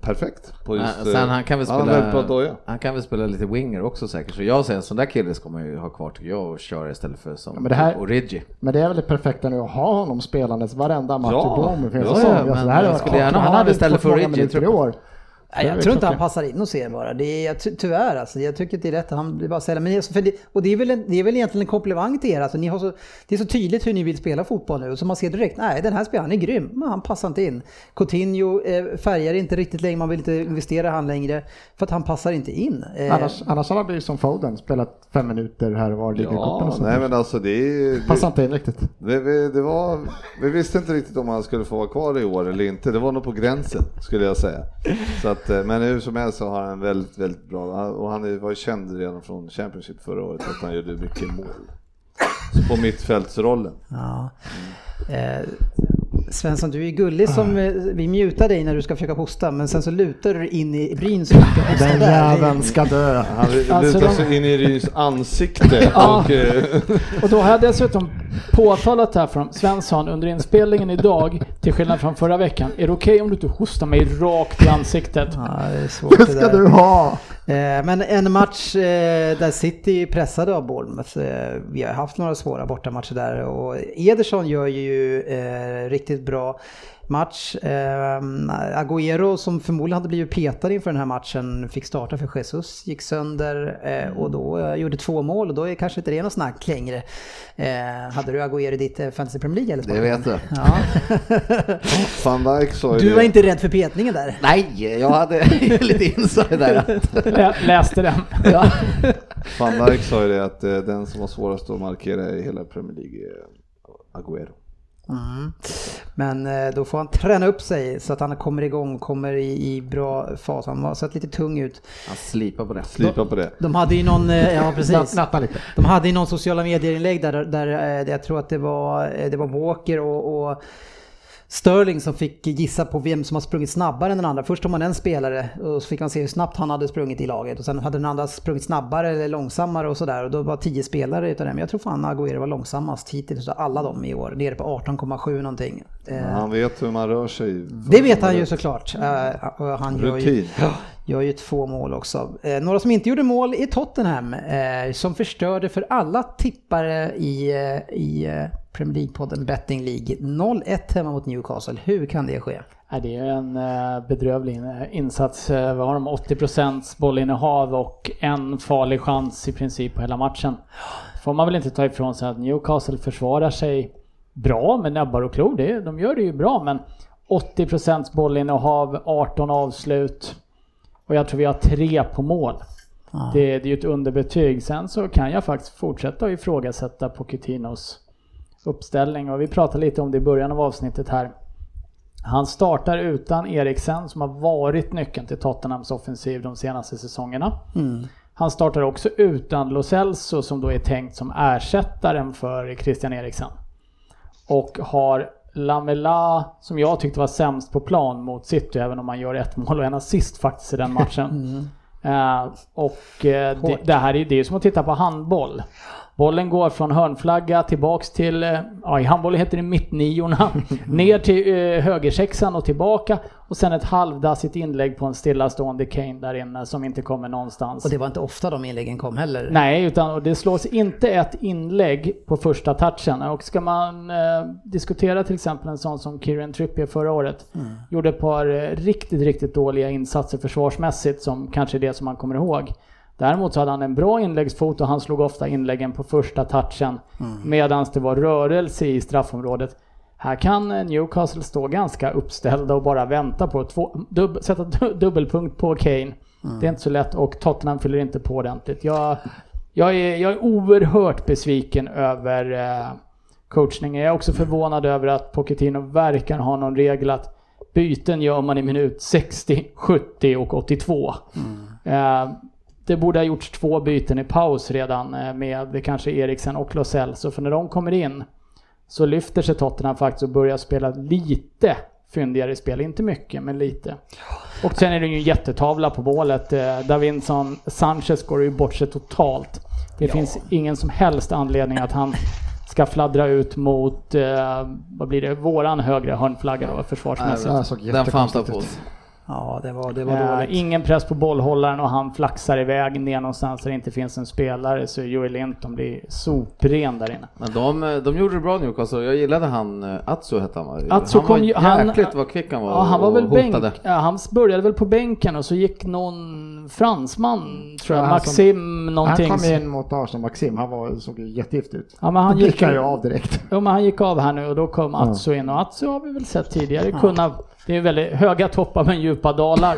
perfekt. På just, Ja, Sen han kan väl spela, doja. han kan väl spela lite winger också säkert. Så jag säger en sån där kille ska man ju ha kvar tycker jag och köra istället för som Ja, men det här- Origi. Men det är väl det perfekta nu att ha honom spelandes varenda match Ja, i en ja, ja, Alltså, men det här jag skulle gärna han ha hade det istället för Origi, tror jag. Nej, jag tror inte han passar in hos er bara. Det är, ty, tyvärr alltså. Jag tycker det är rätt. Han blir bara sälja. Men det, för det, och det är, väl en, det är väl egentligen en komplimang till er. Alltså, ni har så, det är så tydligt hur ni vill spela fotboll nu. Så man ser direkt, nej den här spelaren är grym, men han passar inte in. Coutinho eh, färgar inte riktigt längre, man vill inte investera i han längre. För att han passar inte in. Eh, Annars, annars hade han blivit som Foden, spelat fem minuter här och var, i Ja, och sånt. nej men alltså det är... Passar Det, inte in riktigt. det, vi- det var, vi visste inte riktigt om han skulle få vara kvar i år eller inte. Det var nog på gränsen skulle jag säga. Så att, eh, men hur som helst så har han väldigt, väldigt bra och han är- var ju känd redan från Championship förra året att han gjorde mycket mål. Så på mittfältsrollen. Ja. Eh, Svensson, du är gullig som eh, vi mutar dig när du ska försöka hosta, men sen så lutar du in i Bryn så du Den jäveln ska dö. Han Alltså, lutar de- sig in i Ryns ansikte Ja. och eh, Och då har jag dessutom påtalat här dem. Svensson under inspelningen idag, till skillnad från förra veckan, är det okej om du inte hostar mig rakt i ansiktet? Ja, det är svårt Det det ska du ha. Eh, men en match eh, där City är pressade av Bournemouth. Eh, vi har haft några svåra bortamatcher där och Ederson gör ju riktigt bra match. Eh, Agüero som förmodligen hade blivit petad inför den här matchen fick starta för Jesus, gick sönder eh, och då eh, gjorde två mål och då är kanske inte det något snack längre. Eh, hade du Agüero i ditt Fantasy Premier League eller? Det vet jag. Ja. van Dijk sa ju Du det. var inte rädd för petningen där? Nej, jag hade lite inside där. Lä- Läste den. Ja. Van Dijk sa ju det att den som var svårast att markera i hela Premier League är Agüero. Mm. Men eh, då får han träna upp sig så att han kommer igång, kommer i, i bra fas. Han har sett lite tung ut. Han slipar på det. Slipa på det. De hade ju någon, eh, ja precis. Natta lite. De hade ju någon sociala medier-inlägg där, där eh, jag tror att det var, det var Walker och, och Sterling som fick gissa på vem som har sprungit snabbare än den andra. Först tog man en spelare och så fick man se hur snabbt han hade sprungit i laget och sen hade den andra sprungit snabbare eller långsammare och sådär och då var tio spelare utav dem. Jag tror fan Agüero var långsammast hittills av alla dem i år, nere på 18,7 någonting. Eh, Han vet hur man rör sig. det vet han ju såklart. Eh, och han gör ju, gör ju två mål också. Eh, några som inte gjorde mål är Tottenham, som förstörde för alla tippare i, i Premier League-podden Betting League. 0-1 hemma mot Newcastle. Hur kan det ske? Det är en bedrövlig in- insats. Vad har de? 80% bollinnehav och en farlig chans i princip på hela matchen. Får man väl inte ta ifrån sig att Newcastle försvarar sig bra med näbbar och klor. Det, de gör det ju bra men 80% bollinnehav, 18 avslut och jag tror vi har tre på mål. Det, det är ju ett underbetyg. Sen så kan jag faktiskt fortsätta att ifrågasätta Pochettinos uppställning och vi pratade lite om det i början av avsnittet här. Han startar utan Eriksen som har varit nyckeln till Tottenhams offensiv de senaste säsongerna. Han startar också utan Lo Celso som då är tänkt som ersättaren för Christian Eriksen. Och har Lamela som jag tyckte var sämst på plan mot City även om han gör ett mål och en assist faktiskt i den matchen. Eh, och eh, det, det här är det är ju som att titta på handboll. Bollen går från hörnflagga tillbaks till, eh, ja i handboll heter det mittniorna, ner till eh, högersexan och tillbaka och sen ett halvdassigt inlägg på en stillastående Kane där inne som inte kommer någonstans. Och det var inte ofta de inläggen kom heller. Nej, utan och det slås inte ett inlägg på första touchen. Och ska man eh, diskutera till exempel en sån som Kieran Trippier förra året. Gjorde ett par eh, riktigt, riktigt dåliga insatser försvarsmässigt som kanske är det som man kommer ihåg. Däremot så hade han en bra inläggsfot och han slog ofta inläggen på första touchen. Medan det var rörelse i straffområdet. Här kan Newcastle stå ganska uppställda och bara vänta på två, dubb, sätta du- dubbelpunkt på Kane. Det är inte så lätt och Tottenham fyller inte på ordentligt. Jag, jag, är, jag är oerhört besviken över eh, coachningen. Jag är också förvånad över att Pochettino verkar ha någon regel att byten gör man i minut 60, 70 och 82. Eh, det borde ha gjorts två byten i paus redan eh, med kanske Eriksen och Lo Celso. För när de kommer in så lyfter sig Tottenham faktiskt och börjar spela lite fyndigare spel. Inte mycket, men lite. Och sen är det ju en jättetavla på målet. Eh, Davinson Sanchez går ju bort sig totalt. Det finns ingen som helst anledning att han ska fladdra ut mot, eh, vad blir det, våran högre hörnflagga då försvarsmässigt. Ja, såg Den jättekonstigt på ut. Ja, det var, det var Eh, dåligt. ingen press på bollhållaren och han flaxar iväg ner någonstans där det inte finns en spelare så Joel Linton blir sopren där inne. Men de, de gjorde det bra Newcastle. Jag gillade han, eh, Atsu hette han va? Atsu han kom var ju- han- jäkligt vad kvick han var Ja, han var väl bänk, ja, han började väl på bänken och så gick någon fransman, tror jag, Ja, han som- Maxim någonting. Han kom in mot Arsenal, Maxim, han var, såg jättegift ut. Ja, men han gick ju- av direkt. Jo, men han gick av här nu och då kom Atsu in och Atsu har vi väl sett tidigare kunna... Det är väldigt höga toppar men djupa dalar.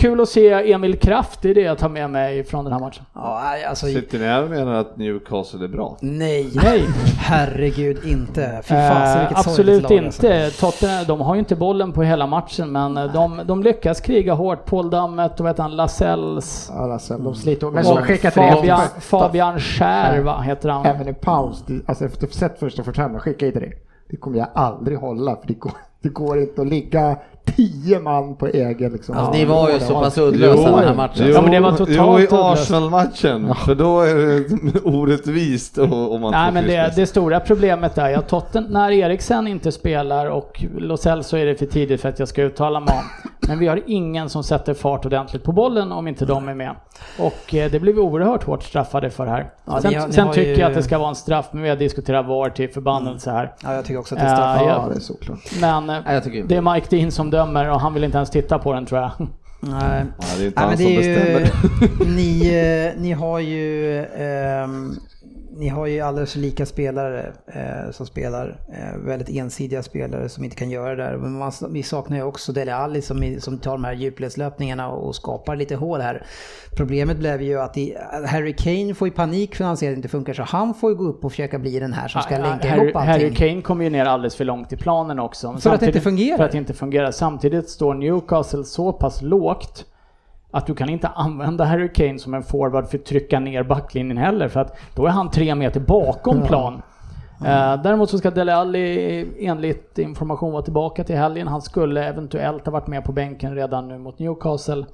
Kul att se Emil Kraft, det är det jag tar med mig från den här matchen. Ja, alltså, Sitter ni här och menar att Newcastle är bra? nej, Nej. herregud inte. Fy fasen Eh, vilket absolut lag, alltså. inte. Tottenham, de har ju inte bollen på hela matchen men eh, de, de lyckas kriga hårt. Paul Dammet och vet han, Lasells. Ja, alltså, de sliter. Men till Fabian. Fabian Schär, va, heter han. Även i paus, det- alltså efter sett första 45, skicka hit det. Det kommer jag aldrig hålla för det går, det går inte att ligga tio man på egen liksom. Alltså, ni var ju så pass uddlösa den här matchen. Jo, Ja, men det var totalt jo i. Arsenal-matchen, för då är det orättvist och- om man Nej men det, det stora problemet är att Totten, när Eriksen inte spelar och Lo Celso är det för tidigt för att jag ska uttala mig om. Men vi har ingen som sätter fart ordentligt på bollen om inte de är med. Och eh, det blir vi oerhört hårt straffade för här. Ja, ni sen har- ni sen har tycker ju- jag att det ska vara en straff, men vi har diskuterat VAR till förbannelse här. Ja, jag tycker också att det är straff. Eh, Ja, det är såklart. Men eh, inte. det är Mike Dean som dömer och han vill inte ens titta på den tror jag. Nej. Ja, det är inte Nej, han som är ju, bestämmer. ni, ni har ju ehm, ni har ju alldeles lika spelare eh, som spelar. Eh, väldigt ensidiga spelare som inte kan göra det där. Men man, vi saknar ju också Dele Alli som, som tar de här djupledslöpningarna och skapar lite hål här. Problemet blev ju att i, Harry Kane får ju panik för han ser att det inte funkar så han får ju gå upp och försöka bli den här som ska Ja, länka Harry, ihop allting. Harry Kane kommer ju ner alldeles för långt i planen också. Men För att det inte fungerar. För att det inte fungerar. Samtidigt står Newcastle så pass lågt att du kan inte använda Harry Kane som en forward för att trycka ner backlinjen heller. För att då är han tre meter bakom plan. Eh, däremot så ska Dele Alli enligt information vara tillbaka till helgen. Han skulle eventuellt ha varit med på bänken redan nu mot Newcastle.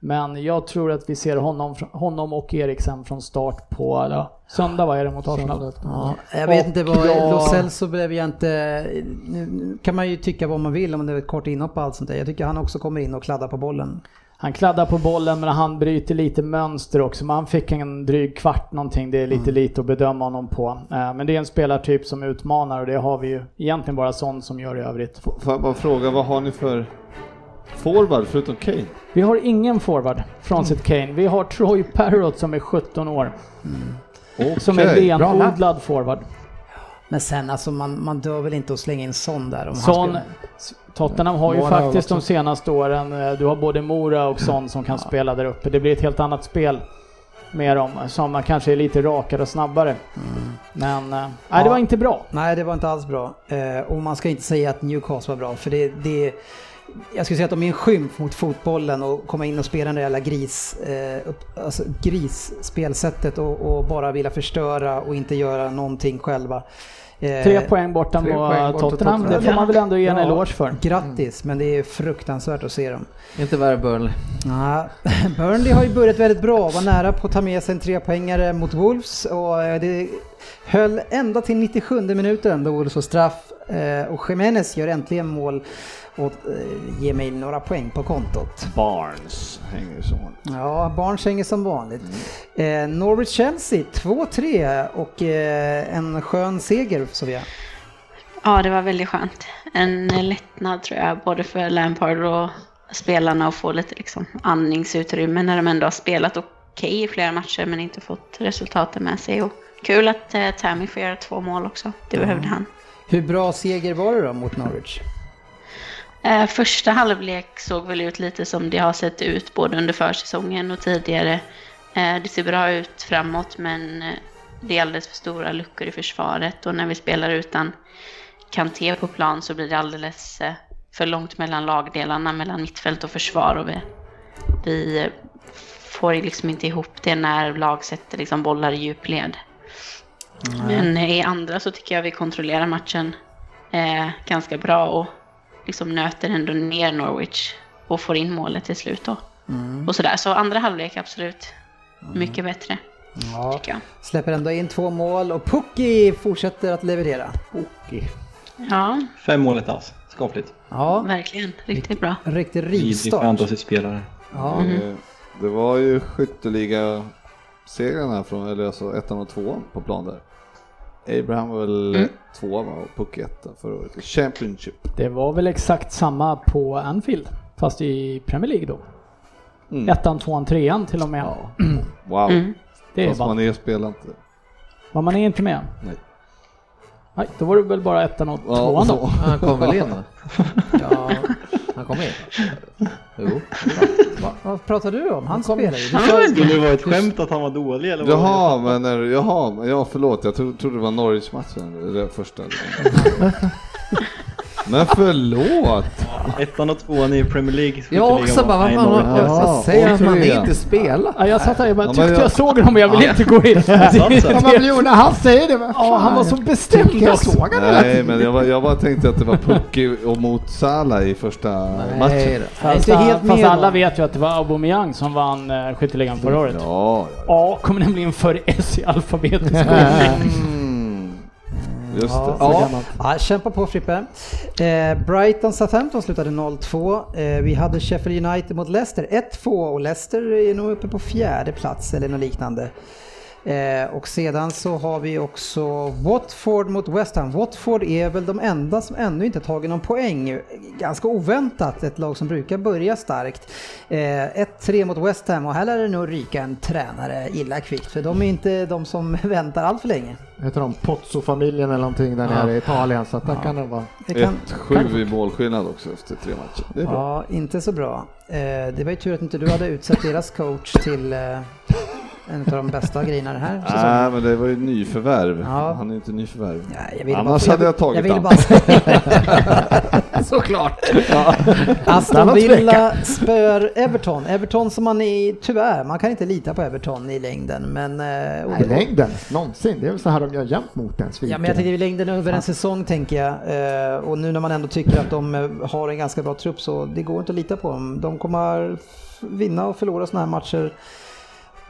Men jag tror att vi ser honom, honom och Eriksen från start på eller, söndag vad är det mot Arsenal? Ja, jag vet Och inte vad, jag- Lo Celso blev jag inte, nu nu kan man ju tycka vad man vill om det är ett kort inhopp och allt sånt där. Jag tycker han också kommer in och kladdar på bollen. Han kladdar på bollen men han bryter lite mönster också. Men han fick en dryg kvart någonting. Det är lite lite att bedöma honom på. Eh, Men det är en spelartyp som utmanar och det har vi ju egentligen bara sån som gör i övrigt. Får jag bara fråga, vad har ni för forward förutom Kane? Vi har ingen forward frånsett Kane. Vi har Troy Parrott som är 17 år. Som är renodlad forward. Men sen alltså man, man dör väl inte att slänga in sån där om han Son, spelar. Tottenham har ju Mora faktiskt de senaste åren, eh, du har både Mora och Son som kan spela där uppe. Det blir ett helt annat spel med dem, som kanske är lite rakare och snabbare. Men, eh, nej det Ja. var inte bra. Nej, det var inte alls bra. Eh, och man ska inte säga att Newcastle var bra, för det, det jag skulle säga att de är en skymf mot fotbollen och komma in och spela där jävla gris, eh, upp, alltså grisspelsättet och, och bara vilja förstöra och inte göra någonting själva. Eh, Tre poäng borta mot Tottenham, Tottenham. det får man väl ändå ge en Ja. eloge för. Grattis, men det är fruktansvärt att se dem. Inte värre Burnley. Ja, Burnley har ju börjat väldigt bra, var nära på att ta med sig en trepoängare mot Wolves och eh, det höll ända till 97 minuten då Wolves får straff eh, och Jimenez gör äntligen mål och eh, ger mig några poäng på kontot. Barnes hänger så. Ja, Barnes hänger som vanligt. Eh, Norwich-Chelsea 2-3 och eh, en skön seger Sofia. Ja, det var väldigt skönt. En lättnad tror jag, både för Lampard och spelarna att få lite liksom, andningsutrymme när de ändå har spelat okej i flera matcher men inte fått resultaten med sig. Och kul att eh, Tammy får göra två mål också. Det behövde han. Hur bra seger var det då mot Norwich? Eh, första halvlek såg väl ut lite som det har sett ut både under försäsongen och tidigare. Eh, det ser bra ut framåt men eh, det är alldeles för stora luckor i försvaret och när vi spelar utan Kanté på plan så blir det alldeles för långt mellan lagdelarna, mellan mittfält och försvar och vi, vi får liksom inte ihop det när lag sätter liksom bollar i djupled. Men i andra så tycker jag vi kontrollerar matchen eh, ganska bra och liksom nöter ändå ner Norwich och får in målet till slut då. Och sådär. Så andra halvlek absolut mycket bättre, Ja. tycker jag. Släpper ändå in två mål och Pukki fortsätter att leverera. Okej. Ja, Fem mål ett ass. Skapligt. Ja, verkligen. Riktigt bra. riktig rivstart. fantasyspelare. Ja. Eh, Det var ju skytteliga segrarna från, eller alltså ettan och tvåan på plan där. Abraham var väl Mm. tvåa va, och Puck etta förra året Championship. Det var väl exakt samma på Anfield, fast i Premier League då. Mm. Ettan, tvåan, trean till och med. Ja. Wow. Mm. Det är Fast bara... man är spelar inte. Var man är inte med? Nej. Nej, då var det väl bara ettan och Ja, tvåan då. så. Han kom väl in? Ja, han kom in. Jo. Va, vad pratar du om? Han spelar ju. Skulle det vara ett skämt att han var dålig eller? vad Jaha, men jaha, ja förlåt, jag tro, trodde det var Norwich-matchen, det första. men förlåt! Ettan och tvåan i Premier League. Jag också bara, vad fan, Norwich. vad, Ja, vad säger att återigen. inte spelar? Ja, jag satt här och bara tyckte jag- jag såg dem men jag vill inte gå in. Ja, men Björn, när han säger det, Ja, han var så bestämd jag såg hela Nej, men jag, bara- jag bara tänkte att det var Pucky och mot Salah i första matchen. Jag Fast, fast alla vet ju att det var Aubameyang som vann uh, skytteligan förra året. Ja, ja. Ja, kommer nämligen före S i alfabetisk ordning. Just det. Ja, ja. ja, kämpa på Frippe. Eh, Brighton Southampton slutade 0-2. Eh, vi hade Sheffield United mot Leicester 1-2 och Leicester är nog uppe på fjärde plats eller något liknande. Eh, och sedan så har vi också Watford mot West Ham. Watford är väl de enda som ännu inte tagit någon poäng. Ganska oväntat, ett lag som brukar börja starkt. Eh, 1-3 mot West Ham och här lär det nog ryka en tränare illa kvickt för de är inte de som väntar allt för länge. Heter de Pozzo-familjen eller någonting där nere i Italien, så att där kan det vara. Det kan- 1-7 i målskillnad också efter tre matcher. Det är bra. Ja, inte så bra. Eh, det var ju tur att inte du hade utsett deras coach till eh, en av de bästa grejerna den här säsongen. Nej, men det var ju nyförvärv. Ja. Han är inte nyförvärv. Nej, jag ville Annars bara, hade jag tagit jag ville han. bara säga. Såklart. Aston Utan att Villa spör Everton. Everton som man är, tyvärr, man kan inte lita på Everton i längden. Men, eh, och- Nej, längden, någonsin. Det är väl så här de gör jämt mot en Ja, men jag tänkte i längden över en säsong tänker jag. Eh, och nu när man ändå tycker att de eh, har en ganska bra trupp så det går inte att lita på dem. De kommer vinna och förlora sådana här matcher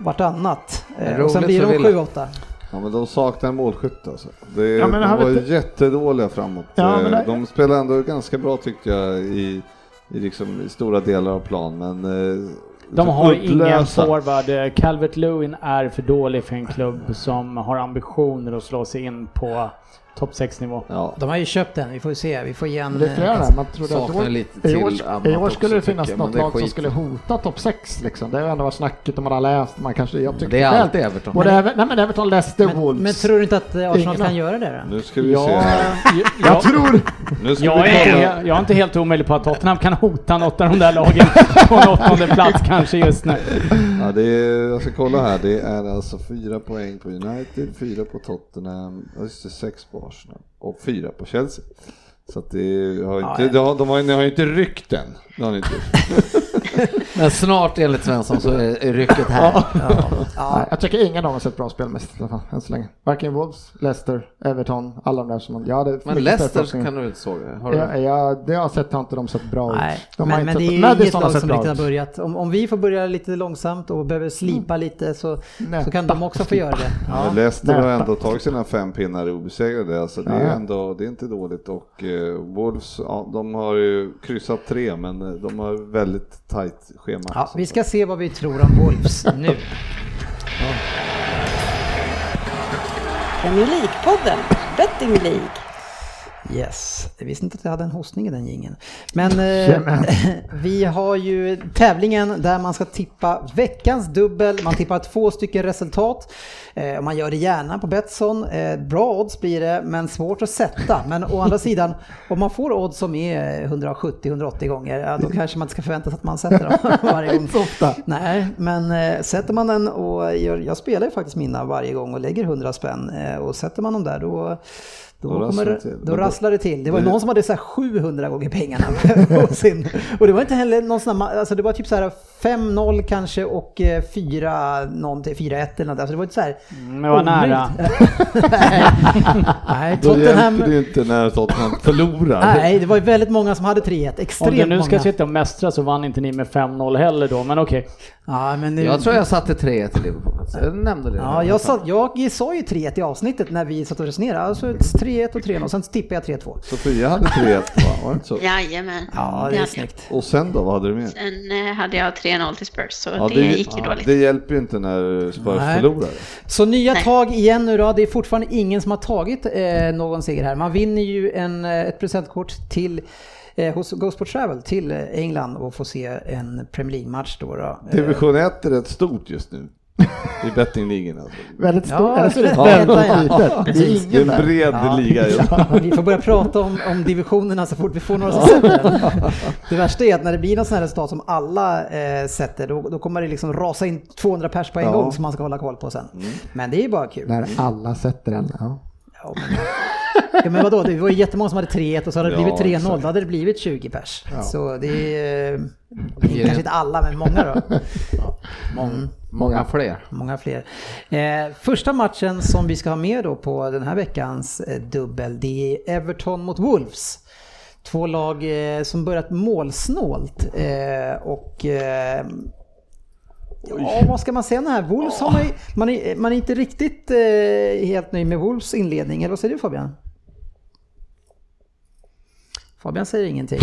vartannat. Eh, och sen blir de Villa. 7-8. Ja, men de saknar en målskytt alltså. Det, Ja, men de var vet- jättedåliga framåt. Ja, men Eh, det- De spelade ändå ganska bra tyckte jag i, i, liksom, i stora delar av plan, men eh, De har ingen upplösa. forward. Calvert Lewin är för dålig för en klubb som har ambitioner att slå sig in på topp 6 nivå. Ja, De har ju köpt den, vi får ju se. Vi får igen... Det är flera eh, där. Man trodde att då, lite i år, i år skulle det finnas något lag som skulle hota topp 6 liksom. Det är ändå vad snacket man har läst. Man kanske, jag tycker Det är alltid Everton. Både Ever, nej men Everton, Leicester, men, Wolves. men tror du inte att eh, Arsenal Ingen- kan göra det då? nu ska vi Ja, se. här. jag, jag tror... Nu ska jag, vi är, jag är inte helt omöjlig på att Tottenham kan hota något av de där lagen på en åttonde plats kanske just nu. Ja, det är, jag ska kolla här. Det är alltså fyra poäng på United, fyra på Tottenham, just det, sex på Arsenal och fyra på Chelsea. Så att det har inte, Ja, de har, de har, ni har inte ryckt än. Det har inte. Men snart enligt Svensson så är rycket här. Nej, jag tycker ingen av dem har sett bra spelmässigt i alla fall, än så länge. Varken Wolves, Leicester, Everton, alla de där som man... Ja, det är Men Leicester kan du inte såga? Har du? Ja, ja, det har jag sett har inte de sett bra Nej, ut. De har men, men det är inget har lag som riktigt har börjat. Om, om vi får börja lite långsamt och behöver slipa lite så, så kan de också få göra det. Ja. Leicester har näpa. ändå tagit sina fem pinnar obesegrade, alltså det är Ja. ändå, det är inte dåligt och eh, Wolves, ja, de har ju kryssat tre men eh, de har väldigt tajt schema. Ja, vi ska se vad vi tror om Wolves nu. Premier League-podden, Betting League. Yes, jag visste inte att jag hade en hostning i den gingen. Men eh, vi har ju tävlingen där man ska tippa veckans dubbel. Man tippar två stycken resultat. Eh, man gör det gärna på Betsson. Eh, bra odds blir det, men svårt att sätta. Men å andra sidan, om man får odds som är 170-180 gånger, ja, då kanske man inte ska förvänta sig att man sätter dem varje gång. Ofta. Nej, men eh, sätter man den och gör, jag spelar ju faktiskt mina varje gång och lägger 100 spänn eh, och sätter man dem där då då, Då rasslar det då rasslar det till. Det var det- någon som hade så här 700 gånger pengarna på sin. Och det var inte heller någon sån här, alltså det var typ så här 5-0 kanske och eh, 4 någonting, 4-1 eller något. Alltså det var inte så här. Mm, det var nära. Nej, Då Tottenham. hjälper det inte när Tottenham förlorar. Nej, det var ju väldigt många som hade 3-1. Om Extremt du nu ska många. sitta och mästra så vann inte ni med 5-0 heller då, men okej. Ja, men det, Jag tror jag satte 3 till Liverpool. Jag nämnde det. Ja, jag sa, jag sa ju 3-1 i avsnittet när vi satt och resonerade. Alltså 3-1 och 3-0, sen tippade jag 3-2. Sofia hade 3-1 va? Var det inte så? Jajamän. Ja, det är snyggt. Och sen då, vad hade du mer? Sen eh, hade jag 3-0 till Spurs, så Ja, det, gick ju dåligt. det hjälper ju inte när Spurs Nej. förlorar. Så nya Nej. tag igen nu då. Det är fortfarande ingen som har tagit eh, någon seger här. Man vinner ju en, eh, ett presentkort till eh, hos Go Sport Travel till eh, England och får se en Premier League-match då. då. Eh, Division 1 är rätt stort just nu. I bettingligan alltså. Väldigt stort. Ja, eller så är det ja, ja. Det är. Det är en bred Ja. liga. Ja, vi får börja prata om, om divisionerna så fort vi får några den. Det värsta är att när det blir något sånt här resultat som alla eh, sätter, då, då kommer det liksom rasa in 200 pers på en Ja. gång som man ska hålla koll på sen. Men det är ju bara kul. När alla sätter den. Ja. Ja, men, ja, men vadå, det var ju jättemånga som hade 3-1 och så hade det Ja, blivit 3-0, exakt. då hade det blivit 20 pers. Så det är, eh, kanske inte alla, men många då. Många, många fler. Många fler. Eh, första matchen som vi ska ha med då på den här veckans eh, dubbel, det är Everton mot Wolves. Två lag eh, som börjat målsnålt eh, och eh, Ja, vad ska man säga här? Wolves har man, man, är, man är inte riktigt eh, helt nöjd med Wolves inledning, eller vad säger du Fabian? Fabian säger ingenting.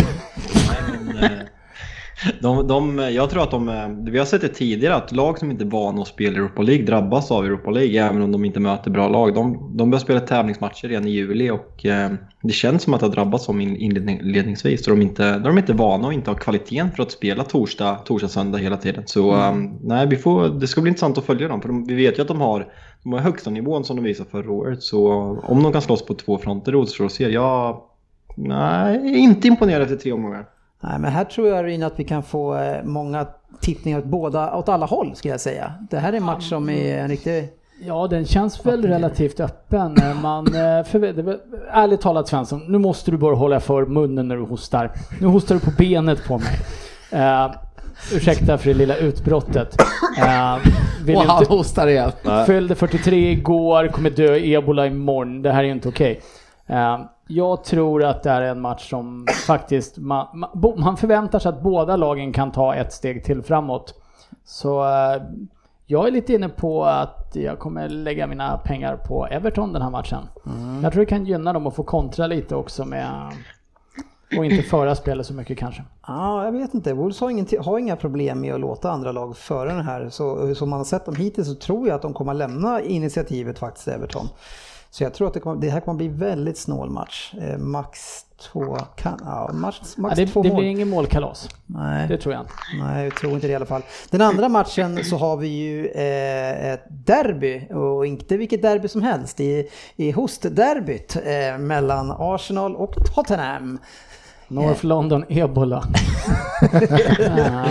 De, de, jag tror att de, eh, vi har sett det tidigare, att lag som inte är vana att spela Europa League drabbas av Europa League även om de inte möter bra lag. De, de börjar spela tävlingsmatcher redan i juli och eh, det känns som att det har drabbats som in- inledningsvis. Så de inte, de är inte vana och inte har kvaliteten för att spela torsdag, torsdag, söndag hela tiden. Så eh, nej, vi får, det ska bli intressant att följa dem för de, vi vet ju att de har, de har högsta nivån som de visade förra året. Så om de kan slåss på två fronter återstår att se. Jag nej, inte imponerad efter tre omgångar. Nej, men här tror jag Rina att vi kan få eh, många tippningar åt, båda, åt alla håll skulle jag säga. Det här är en match som är en riktig... Ja, den känns väl relativt öppen. Man, eh, för, ärligt talat Svensson, nu måste du bara hålla för munnen när du hostar. Nu hostar du på benet på mig. Uh, ursäkta för det lilla utbrottet. Uh, vill Och han inte, hostar igen. fyllde 43 igår, kommer dö i ebola imorgon. Det här är inte okej. Eh, jag tror att det är en match som faktiskt man, man, förväntar sig att båda lagen kan ta ett steg till framåt. Så eh, jag är lite inne på att jag kommer lägga mina pengar på Everton den här matchen. Jag tror det kan gynna dem att få kontra lite också med och inte föra spelet så mycket kanske. Ja, jag vet inte. Wolves har, ingen, har inga problem med att låta andra lag föra den här. Så som man har sett dem hittills så tror jag att de kommer lämna initiativet faktiskt, Everton. Så jag tror att det, kommer, det här kommer bli väldigt snål match. Eh, max två, kan, ja, max, Ja, max det, två det mål. blir ingen målkalas. Nej. Det tror jag inte. Nej, jag tror inte det i alla fall. Den andra matchen så har vi ju eh, ett derby och inte vilket derby som helst. I, i hostderbyt eh, mellan Arsenal och Tottenham. North London Ebola.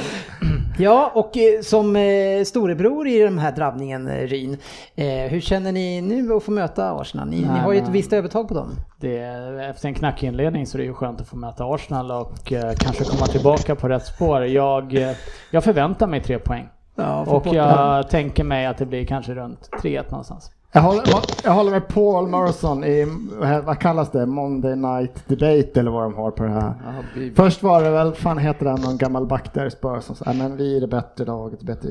Ja, och eh, som eh, storebror i den här drabbningen, eh, Ryn, eh, hur känner ni nu att få möta Arsenal? Ni, ni Nej, har ju ett visst övertag på dem. Det, efter en knackig inledning så är det ju skönt att få möta Arsenal och eh, kanske komma tillbaka på rätt spår. Jag, eh, jag förväntar mig tre poäng. Ja, Och jag tänker mig att det blir kanske runt 3-1 någonstans. Jag håller, jag håller med Paul Merson i, vad kallas det, Monday Night Debate eller vad de har på det här. Först var det väl, fan heter den, någon gammal back där i Spurs som sa, "Nej, men vi är det bättre laget, bättre.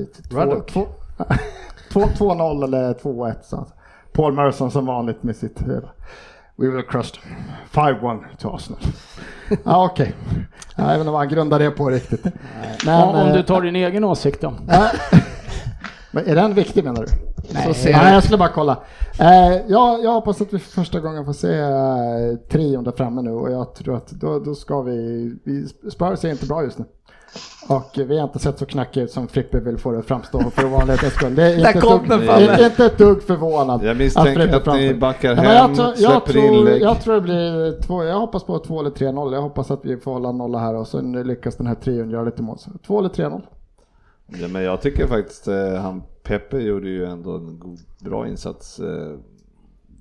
Två- 2-0 eller 2-1 sa han. Paul Merson som vanligt med sitt eh, We will crush them. 5-1 till Arsenal. Ja okej. Jag vet inte vad han grundar det på riktigt. Men, om, om eh, du tar din egen åsikt då? Men är den viktig menar du? Så ser Nej, jag skulle bara kolla. Eh, jag, jag hoppas att vi för första gången får se eh, trion där framme nu och jag tror att då, då ska vi, vi... Spurs ser inte bra just nu. Och vi har inte sett så knackigt ut som Frippe vill få det att framstå för ovanlighetens skull. Det är inte, ett dugg, inte, inte ett dugg förvånad. Jag misstänker Frippe att ni backar Nej, hem, jag, tror, jag, släpper tror, inlägg. jag tror det blir två, jag hoppas på 2 eller 3-0. Jag hoppas att vi får hålla nolla här och sen lyckas den här trion göra lite mål. 2 eller 3-0. Ja, men jag tycker faktiskt eh, han Peppe gjorde ju ändå en god, bra insats. Eh,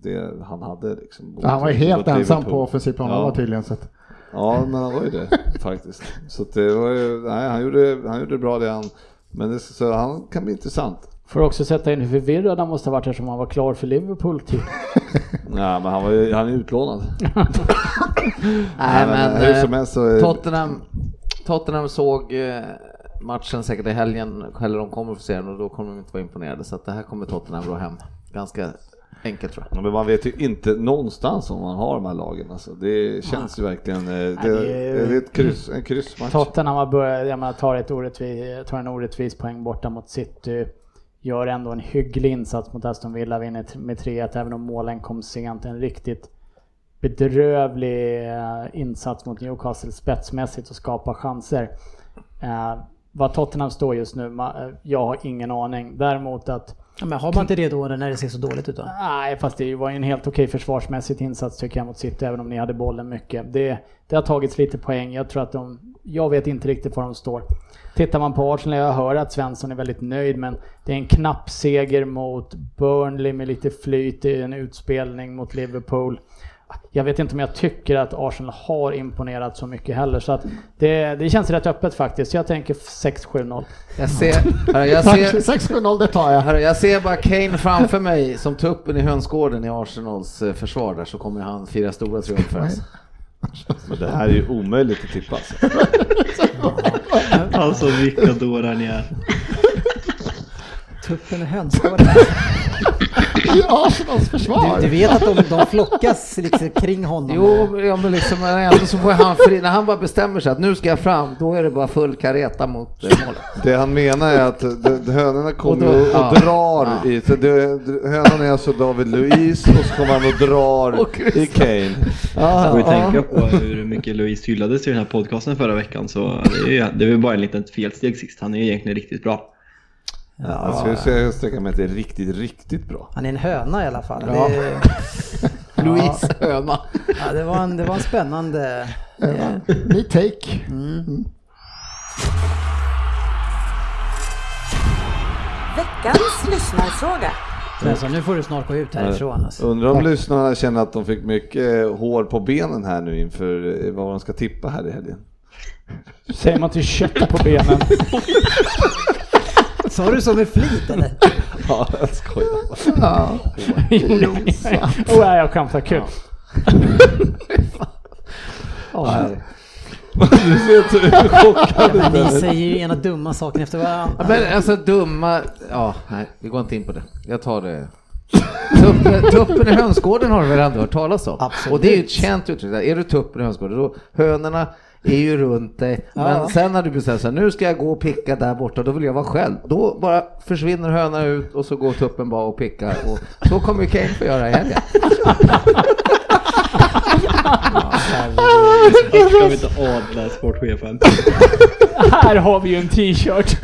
det han hade liksom. mot- Han var ju helt ensam på offensiv plan, han Ja. tydligen sett. Ja, men han var ju det faktiskt. Så att det var ju, nej, han gjorde, han gjorde bra det han, men det, så han kan bli intressant. Får också sätta in hur förvirrad han måste ha varit eftersom han var klar för Liverpool typ. Nej, men han var ju, han är utlånad. Nej men hur eh, som helst så är- Tottenham, Tottenham såg eh, matchen säkert i helgen, eller de kommer få se den och då kommer de inte vara imponerade. Så att det här kommer Tottenham dra hem. Ganska enkelt tror jag. Ja, Men man vet ju inte någonstans om man har de här lagen. Alltså. Det känns ju verkligen, eh, det, det är- det är ett kryss, en kryssmatch. Tottenham har börjat, jag menar, tar, ett orättvis, tar en orättvis poäng borta mot City. Gör ändå en hygglig insats mot Aston Villa, vinner med 3-1 även om målen kom sent. En riktigt bedrövlig eh, insats mot Newcastle spetsmässigt och skapa chanser. Vad Tottenham står just nu, eh, jag har ingen aning. Däremot att Ja, men har man inte det då när det ser så dåligt ut då? Nej, fast det var ju en helt okej försvarsmässigt insats tycker jag mot City, även om ni hade bollen mycket. Det, det har tagits lite poäng. Jag tror att de... Jag vet inte riktigt var de står. Tittar man på Arsenal, jag hör att Svensson är väldigt nöjd, men det är en knapp seger mot Burnley med lite flyt i en utspelning mot Liverpool. Jag vet inte om jag tycker att Arsenal har imponerat så mycket heller, så att det, det känns rätt öppet faktiskt. Jag tänker 6-7-0. Jag ser, jag ser, 6-7-0 det tar jag. hörru, jag ser bara Kane framför mig som tuppen i hönsgården i Arsenals eh, försvar där så kommer han fira stora triumfer. Alltså. Men det här är ju omöjligt att tippa. Alltså. Alltså vilka dårar ni är. Tuppen är hönsgården. I Arsenals försvar! Du, du vet att de, de flockas liksom kring honom. Jo, ja, men liksom, ändå så får han fri, när han bara bestämmer sig att nu ska jag fram, då är det bara full kareta mot eh, målet. Det han menar är att de- de- hönorna kommer Och då- och, ja. och drar Ja. i, så det, hönan är alltså David Luiz och så kommer han och drar Och i Kane. Jag får ju tänka på hur mycket Louise hyllades i den här podcasten förra veckan så det är ju det är väl bara en liten felsteg sist. Han är ju egentligen riktigt bra. Jag skulle säga- sträcka mig till riktigt, riktigt bra. Han är en höna i alla fall. Ja. Det, Louise höna. ja, det, var en, det var en spännande... Ja, Ny take. Veckans lyssnarfråga. Svensson, nu får du snart gå ut härifrån. Alltså. Undrar om lyssnarna känner att de fick mycket hår på benen här nu inför eh, vad de ska tippa här i helgen. Säger man till kött på benen? Sa du så med flit eller? Ja, jag skojar. Åh, nej, jag skämtar. Kul. Du ser hur chockad du ni säger ju ena dumma saken efter varandra. Ja, Men alltså dumma, ja nej vi går inte in på det. Jag tar det. Tuppen, tuppen i hönsgården har du väl ändå hört talas om? Absolut. Och det är ju ett känt uttryck. Är du tuppen i hönsgården, då hönorna är ju runt dig. Men Ja. sen när du bestämmer sig, nu ska jag gå och picka där borta, då vill jag vara själv. Då bara försvinner hönorna ut och så går tuppen bara och pickar. Och så kommer ju Kane få göra i helgen. Ska vi inte adla sportchefen? Här har vi ju en t-shirt.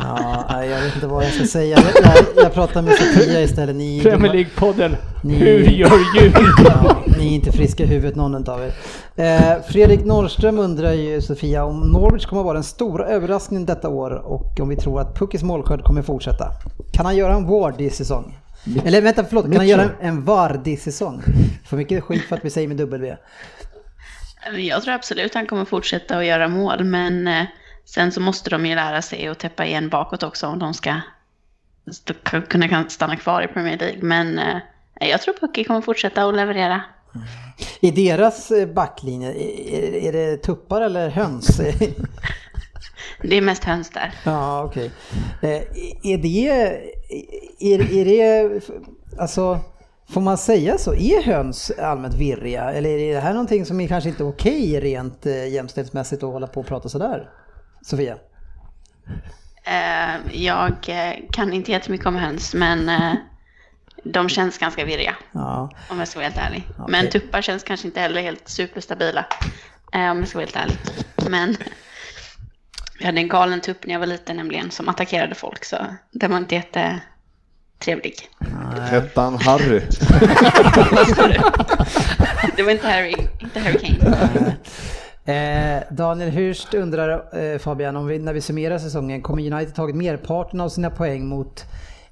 Ja, jag vet inte vad jag ska säga. Jag, jag, pratar med Sofia istället. Ni, Premier League-podden. Ni- Hur gör djur? Ja, ni är inte friska i huvudet någon av er. Eh, Fredrik Norrström undrar ju Sofia om Norwich kommer vara den stora överraskningen detta år och om vi tror att Puckis målskörd kommer fortsätta. Kan han göra en Wardy-säsong? Eller vänta, förlåt, kan han göra en, en Vardy-säsong? För mycket skit för att vi säger med W. Jag tror absolut han kommer fortsätta att göra mål, men eh, sen så måste de ju lära sig att täppa igen bakåt också om de ska kunna stanna kvar i Premier League. Men eh, jag tror Pucky kommer fortsätta att leverera. I deras eh, backlinje, är, är det tuppar eller höns? Det är mest höns där. Ja, okej. Eh, Är det, är, är det, alltså, får man säga så? Är höns allmänt virriga? Eller är det här någonting som är kanske inte okej rent eh, jämställdhetsmässigt att hålla på och prata sådär? Sofia? Eh, jag eh, kan inte jättemycket om höns, men eh, de känns ganska virriga, Ja. om jag ska vara helt ärlig. Okej. Men tuppar känns kanske inte heller helt superstabila, om jag ska vara helt ärlig. Men vi hade en galen tupp när jag var liten nämligen, som attackerade folk, så den var inte jättetrevlig. Hette han Harry? Det var inte Harry, inte Harry Kane. Eh, Daniel Hurst undrar eh, Fabian, om vi, när vi summerar säsongen, kommer United tagit merparten av sina poäng mot,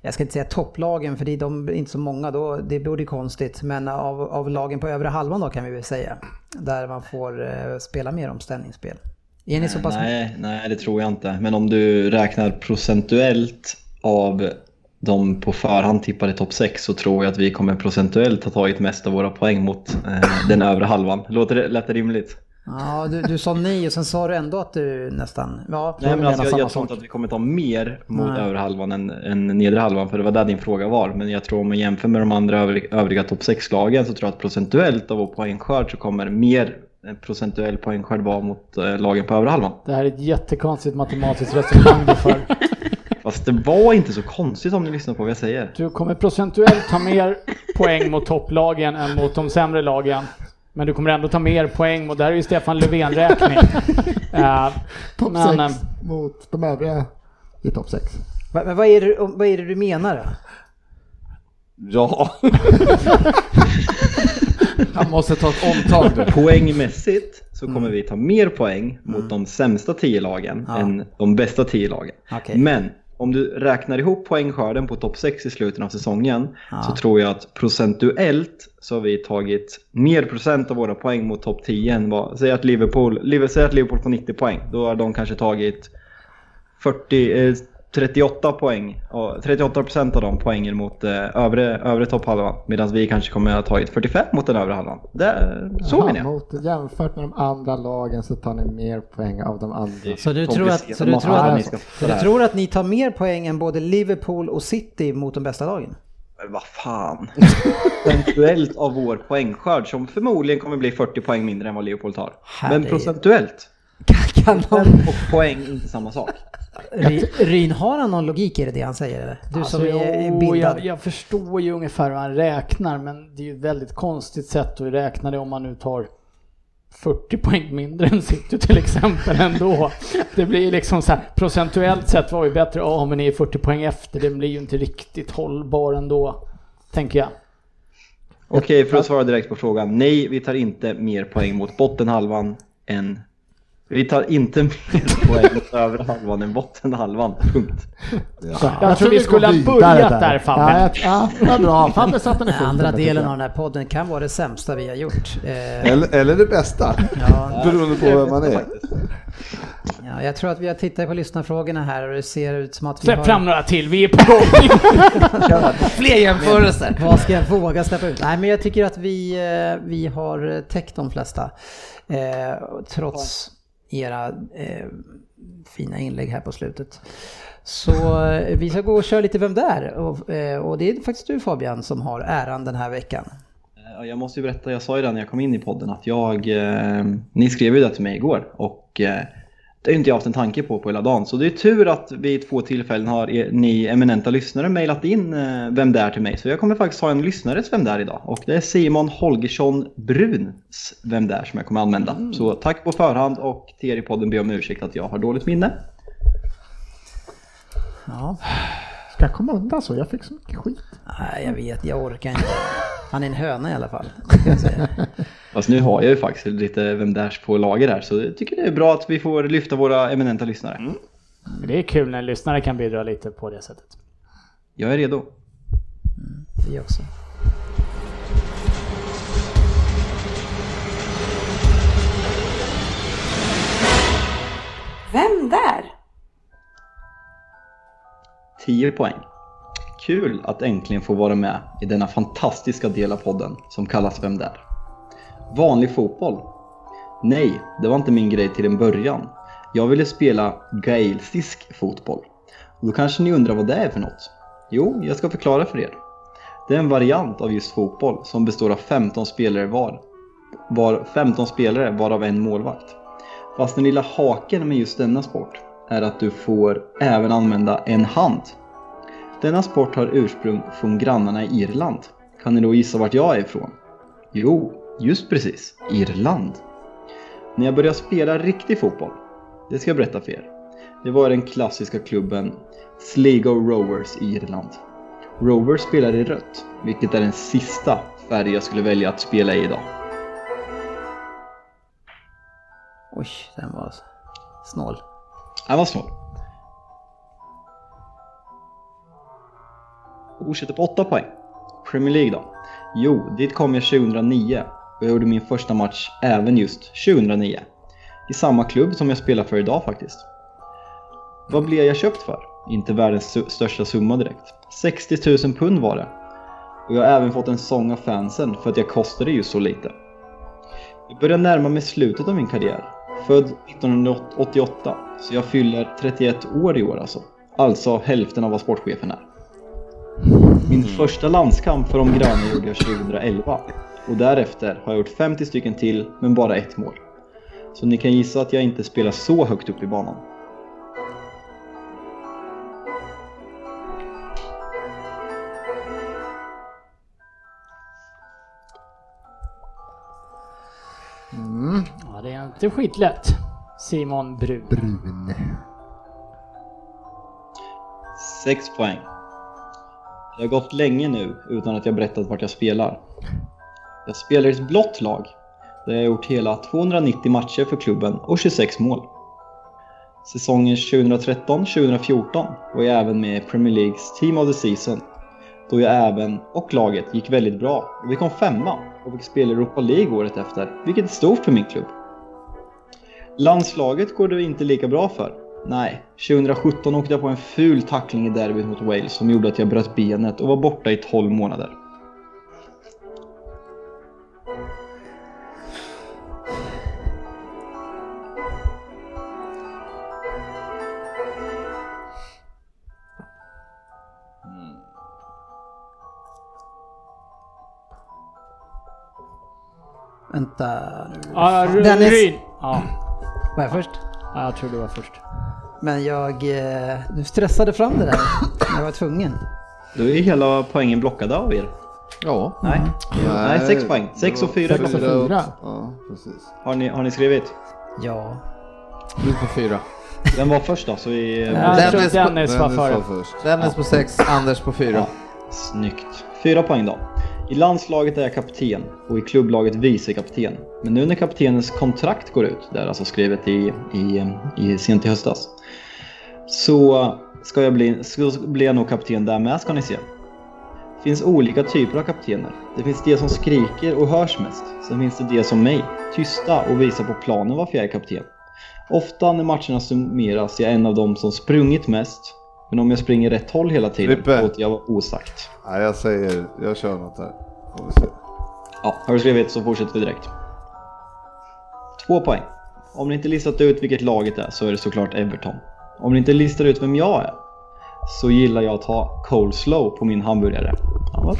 jag ska inte säga topplagen för det är de inte så många då, det borde konstigt, men av, av lagen på övre halvan då kan vi väl säga. Där man får eh, spela mer omställningsspel. Är ni så pass... Nej, nej, det tror jag inte. Men om du räknar procentuellt av de på förhand tippade topp 6 så tror jag att vi kommer procentuellt ha tagit mest av våra poäng mot eh, den övre halvan. Låter det, lät det rimligt? Ja, du, du sa nej och sen sa du ändå att du nästan... Ja, Nej, men alltså, jag, jag tror inte att vi kommer ta mer mot Nej. halvan än, än nedre halvan, för det var där din fråga var. Men jag tror om man jämför med de andra övriga, övriga topp 6-lagen så tror jag att procentuellt av vår poängskörd så kommer mer procentuell poängskörd vara mot eh, lagen på övre halvan. Det här är ett jättekonstigt matematiskt resonemang du för. Fast det var inte så konstigt om ni lyssnar på vad jag säger. Du kommer procentuellt ta mer poäng mot topplagen än mot de sämre lagen. Men du kommer ändå ta mer poäng det här är ju Stefan Löfven-räkning. Eh, Topp men, 6 mot de övriga i topp 6. Va- Men vad är, det, vad är det du menar då? Ja, Han måste ta ett omtag nu. Poängmässigt så kommer vi ta mer poäng mot de sämsta 10 lagen Ja. än de bästa 10 lagen. Okej. Men om du räknar ihop poängskörden på topp 6 i slutet av säsongen Ja. så tror jag att procentuellt så har vi tagit mer procent av våra poäng mot topp 10 än vad, säg att Liverpool, säg att Liverpool får 90 poäng, då har de kanske tagit 40, eh, 38 poäng, ja, 38 procent av de poängen mot eh, övre, övre topphalvan medan vi kanske kommer att ha tagit 45 mot den övre halvan. Det, så Jaha, menar jag. mot, jämfört med de andra lagen så tar ni mer poäng av de andra. Så du tror att, så du tror att, ni så du tror att ni tar mer poäng än både Liverpool och City mot de bästa lagen? Men vad fan. Procentuellt av vår poängskörd som förmodligen kommer bli 40 poäng mindre än vad Liverpool tar. Men Herre- procentuellt. Kan någon, Och poäng inte samma sak. Ry- Ryn, har han någon logik i det, det han säger? eller? Du som Alltså, är jo, bildad. Jag, jag förstår ju ungefär hur han räknar men det är ju ett väldigt konstigt sätt att räkna det om man nu tar 40 poäng mindre än City till exempel ändå. Det blir ju liksom så här, procentuellt sett var vi bättre, ja men ni är 40 poäng efter, det blir ju inte riktigt hållbar ändå, tänker jag. Okej, för att svara direkt på frågan. Nej, vi tar inte mer poäng mot bottenhalvan än... Vi tar inte mer poäng mot övre halvan än bottenhalvan. Punkt. Jag, tror vi skulle ha börjat där Fabbe. Ja, jag- ja, vad bra. Fabbe satte den andra där, delen jag. av den här podden kan vara det sämsta vi har gjort. Eh, eller, eller det bästa. ja, Beroende på vem man är. ja, jag tror att vi har tittat på lyssnarfrågorna här och det ser ut som att vi Släpp har... fram några till, vi är på gång! Fler jämförelser. Vad ska jag våga släppa ut? Nej, men jag tycker att vi, eh, vi har täckt de flesta. Eh, trots era eh, fina inlägg här på slutet. Så eh, vi ska gå och köra lite Vem där? Och, eh, och det är faktiskt du Fabian som har äran den här veckan. Eh, jag måste ju berätta, jag sa ju det när jag kom in i podden att jag, eh, ni skrev ju det till mig igår och eh, det har inte jag haft en tanke på på hela dagen. Så det är tur att vid två tillfällen har er, ni eminenta lyssnare mejlat in eh, Vem där till mig. Så jag kommer faktiskt ha en lyssnares Vem där idag och det är Simon Holgersson Bruns Vem där som jag kommer använda. Så tack på förhand och till er i podden ber jag om ursäkt att jag har dåligt minne. Ja, Ska jag komma undan så? Jag fick så mycket skit. nej, jag vet, jag orkar inte. Han är en höna i alla fall. Fast nu har jag ju faktiskt lite Vem där på lager här så jag tycker det är bra att vi får lyfta våra eminenta lyssnare. Men Det är kul när lyssnare kan bidra lite på det sättet. Jag är redo. Vi också. Vem där? 10 poäng. Kul att äntligen få vara med i denna fantastiska del av podden som kallas Vem där? Vanlig fotboll? Nej, det var inte min grej till en början. Jag ville spela gaelisk fotboll. Och då kanske ni undrar vad det är för något? Jo, jag ska förklara för er. Det är en variant av just fotboll som består av 15 spelare var. Var 15 spelare varav en målvakt. Fast den lilla haken med just denna sport är att du får även använda en hand. Denna sport har ursprung från grannarna i Irland. Kan ni då gissa vart jag är ifrån? Jo, just precis, Irland. När jag började spela riktig fotboll, det ska jag berätta för er. Det var den klassiska klubben Sligo Rovers i Irland. Rovers spelar i rött, vilket är den sista färg jag skulle välja att spela i idag. Oj, den var snål. Han var snål. Fortsätter på 8 poäng. Premier League då? Jo, dit kom jag 2009 och jag gjorde min första match även just 2009. I samma klubb som jag spelar för idag faktiskt. Vad blev jag köpt för? Inte världens största summa direkt. 60 000 pund var det. Och jag har även fått en sång av fansen för att jag kostade just så lite. Jag börjar närma mig slutet av min karriär. Född 1988, så jag fyller 31 år i år alltså. Alltså hälften av vad sportchefen är. Min första landskamp för de gröna gjorde jag 2011 och därefter har jag gjort 50 stycken till men bara ett mål. Så ni kan gissa att jag inte spelar så högt upp i banan. Ja, det är inte skitlätt. Simon Brun. Brun. 6 poäng. Det har gått länge nu utan att jag berättat vart jag spelar. Jag spelar i ett blått lag där jag har gjort hela 290 matcher för klubben och 26 mål. Säsongen 2013-2014 var jag även med i Premier Leagues Team of the Season då jag även och laget gick väldigt bra och vi kom femma och fick spela i Europa League året efter, vilket är stort för min klubb. Landslaget går det inte lika bra för. Nej, 2017 åkte jag på en ful tackling i derbyt mot Wales som gjorde att jag bröt benet och var borta i 12 månader. Vänta nu. Ru- Dennis. Ryn. Ja. Var jag först? ja, jag tror du var först. Men jag... Eh, du stressade fram det där. Jag var tvungen. Då är hela poängen blockade av er. Ja. Nej, Nej 6 poäng. 6 och 4 Sex och fyra. Ja, precis. Har ni, har ni skrivit? Ja. Du på fyra. Vem var först då? Så vi... Dennis på- Dennis var Dennis var först. Dennis på sex, Anders på fyra. Ja, snyggt. Fyra poäng då. I landslaget är jag kapten och i klubblaget vicekapten. Men nu när kaptenens kontrakt går ut, det är alltså skrivet i, i, i sent i höstas, så ska jag bli, så blir jag nog kapten där med ska ni se. Det finns olika typer av kaptener. Det finns de som skriker och hörs mest. Sen finns det de som mig, tysta och visar på planen varför jag är kapten. Ofta när matcherna summeras är jag en av dem som sprungit mest. Men om jag springer rätt håll hela tiden Frippe. låter jag vara osagt. Nej, jag säger, jag kör något här. Får vi se. Ja, har du skrivit så fortsätter vi direkt. Två poäng. Om ni inte listat ut vilket laget är så är det såklart Everton. Om ni inte listar ut vem jag är så gillar jag att ha coleslaw på min hamburgare. Ja.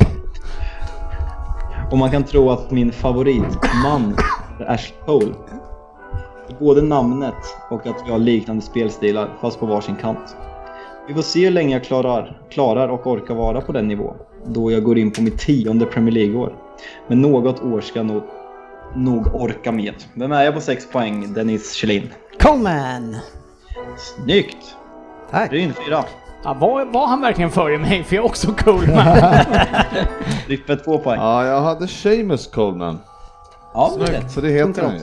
Och man kan tro att min favoritman är Ashley Cole. Både namnet och att vi har liknande spelstilar fast på varsin kant. Vi får se hur länge jag klarar, klarar och orkar vara på den nivå då jag går in på mitt tionde Premier League-år. Men något år ska jag nog, nog orka med. Vem är jag på 6 poäng? Dennis Kjellin. Coleman! Snyggt! Tack. Ryn 4. Ja, var, var han verkligen före mig? För jag är också cool man. Rippe 2 poäng. Ja, jag hade Seamus Coleman. Ja, det är rätt. Så det heter han ju.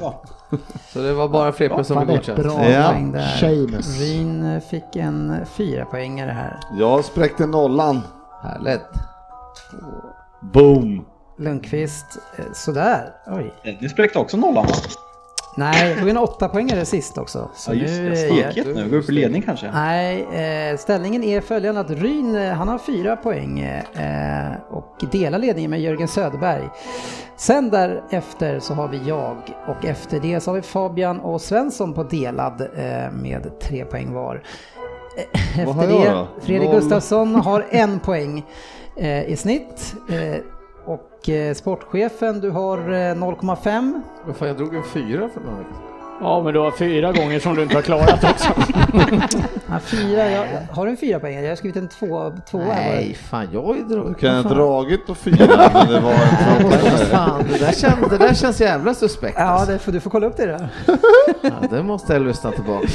Så det var bara Frippe som blev godkänd. bra Ja. Poäng där. Ryn eh, fick en fyra poängare här. Jag spräckte nollan. Härligt. Boom! Lundqvist, eh, sådär. Oj. Ni spräckte också nollan va? Nej, jag tog en åtta poängare sist också. Så Ja just nu det. Stekigt nu. Går upp i ledning kanske? Nej, eh, ställningen är följande att Ryn, eh, han har fyra poäng eh, och delar ledningen med Jörgen Söderberg. Sen därefter så har vi jag och efter det så har vi Fabian och Svensson på delad med tre poäng var. Vad har Efter jag det, då? Fredrik Noll. Gustafsson har en poäng i snitt. Eh, och eh, sportchefen, du har eh, 0,5. Vad fan, jag drog en fyra för några veckor Ja, men du har fyra gånger som du inte har klarat också. Ja, fyra, jag, har du en fyra poäng? Jag har skrivit en två, två här. Nej, fan jag har ju dragit. Du kan ha dragit på fyra, men det var en tvåpoängare. fan, det där, känns, det där känns jävla suspekt. Ja, alltså. det får, du får kolla upp det där. Ja, det måste jag lyssna tillbaka.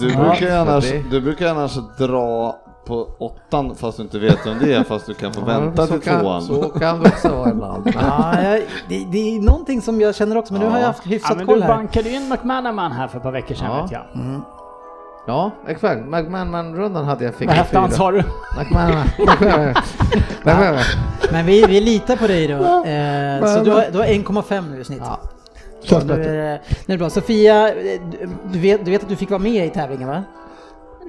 Du Ja, brukar ju annars, du brukar annars dra på åttan fast du inte vet vem det är, fast du kan få vänta så till kan, tvåan. Så kan det också vara ibland. Ja, jag, det, det är någonting som jag känner också, men nu har jag haft Ja, hyfsat men koll du här. bankade ju in McManaman här för ett par veckor sedan Ja. vet jag. Ja, exakt. McManaman-rundan hade jag fick Vad hette han sa du? McManaman. Men vi, vi litar på dig då. Eh, så du har, du har 1,5 nu i snitt. Ja. Känns Nu är, det- nu är det bra. Sofia, du, du, vet, du vet att du fick vara med i tävlingen va?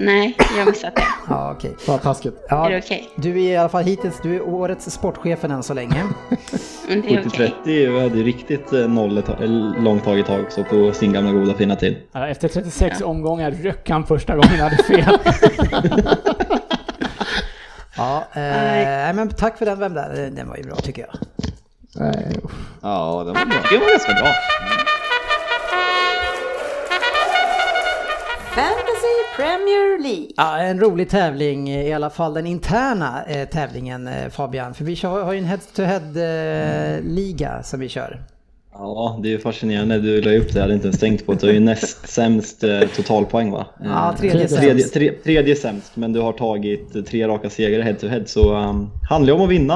Nej, jag har missat det. Ja, okej. Vad taskigt. Ja, Är det okej? du är i alla fall hittills, du är årets sportchefen än så länge. Men det är okej. 70-30 vi hade ju riktigt eh, noll eller långt tag i tag så på sin gamla goda fina tid. Ja, Efter 36 omgångar röck han första gången han hade fel. Ja, eh, men tack för den, vem där? Den var ju bra tycker jag. Nej. Ja, det var bra. Det var ganska bra. Fantasy Premier League. Ja, en rolig tävling, i alla fall den interna eh, tävlingen eh, Fabian. För vi kör, har ju en head-to-head eh, liga som vi kör. Ja, det är ju fascinerande. Du la upp det, jag hade inte ens tänkt på det. Du har ju näst sämst eh, totalpoäng va? Ja, Eh, tredje tredje, sämst. tre, tredje sämst, men du har tagit eh, tre raka segrar head to head så um, handlar om att vinna.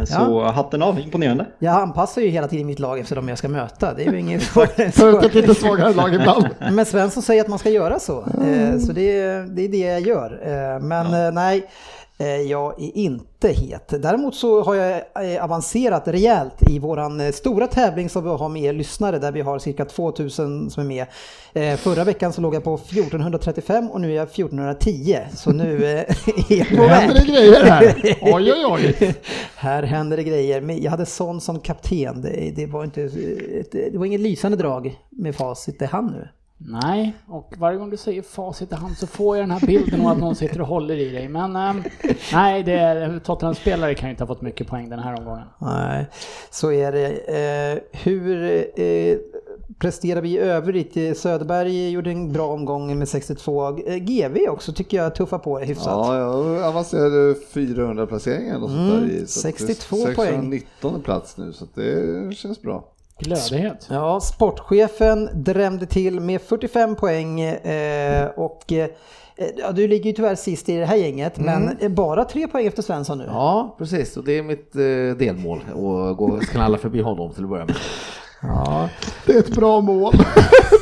Eh, så hatten av, imponerande. Jag anpassar ju hela tiden mitt lag efter de jag ska möta. Det är ju inget För ett lite svagare lag ibland. Men Svensson säger att man ska göra så. Eh, Så det, det är det jag gör. Eh, Men eh, nej, eh, jag är inte het. Däremot så har jag eh, avancerat rejält i våran eh, stora tävling som vi har med er lyssnare där vi har cirka 2000 som är med. Eh, Förra veckan så låg jag på 1435 och nu är jag 1410. Så nu eh, är jag på Nu händer väg. det grejer här. Oj, oj, oj. Här händer det grejer. Men jag hade Son som kapten. Det, det, var inte, det var inget lysande drag med facit i hand nu. Nej, och varje gång du säger facit i hand så får jag den här bilden av att någon sitter och håller i dig. Men ehm, nej, det är, Tottenham-spelare kan ju inte ha fått mycket poäng den här omgången. Nej, så är det. Eh, hur eh, presterar vi i övrigt? Eh, Söderberg gjorde en bra omgång med 62. Eh, GV också tycker jag tuffar på det hyfsat. Ja, jag avancerade 400 placeringar eller sånt Mm, där i. så att det är 62 poäng. 619 plats nu, så det känns bra. Glödighet. Ja, sportchefen drämde till med 45 poäng och eh, och eh, ja, du ligger ju tyvärr sist i det här gänget, men eh, bara tre poäng efter Svensson nu. Ja, precis. Och det är mitt eh, delmål att gå knalla förbi honom till att börja med. Ja, Det är ett bra mål.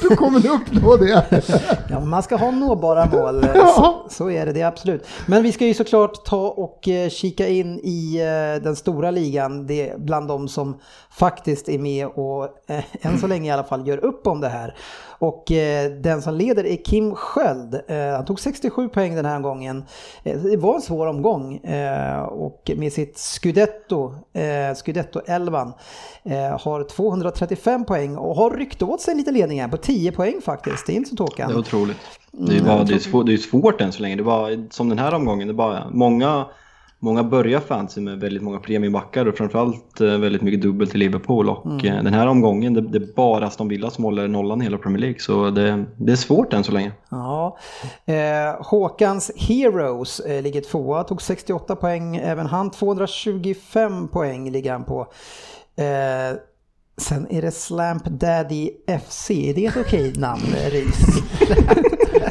Du kommer nog uppnå det. Ja, man ska ha nåbara mål, eh, Ja. så, så är det, det är absolut. Men vi ska ju såklart ta och kika in i den stora ligan, det är bland de som faktiskt är med och eh, än så länge i alla fall gör upp om det här. Och eh, den som leder är Kim Sköld. Eh, han tog 67 poäng den här gången. Det var en svår omgång och med sitt Scudetto, eh, Scudetto 11 eh, har 235 poäng och har ryckt åt sig lite ledning här på 10 poäng faktiskt. Det är inte så tokigt. Det är otroligt. Det är, bara, det, är svårt, det är svårt än så länge. Det bara, som den här omgången, det bara många, många börjar fancy med väldigt många premiumbackar och framförallt eh, väldigt mycket dubbel till Liverpool. Och eh, den här omgången, det, det är bara Aston Villa som håller nollan i hela Premier League. Så det, det är svårt än så länge. Ja. Eh, Håkans Heroes eh, ligger tvåa, tog 68 poäng. Även han 225 poäng ligger han på. Eh, sen är det Slamp Daddy FC. Är det ett okej namn, Ris?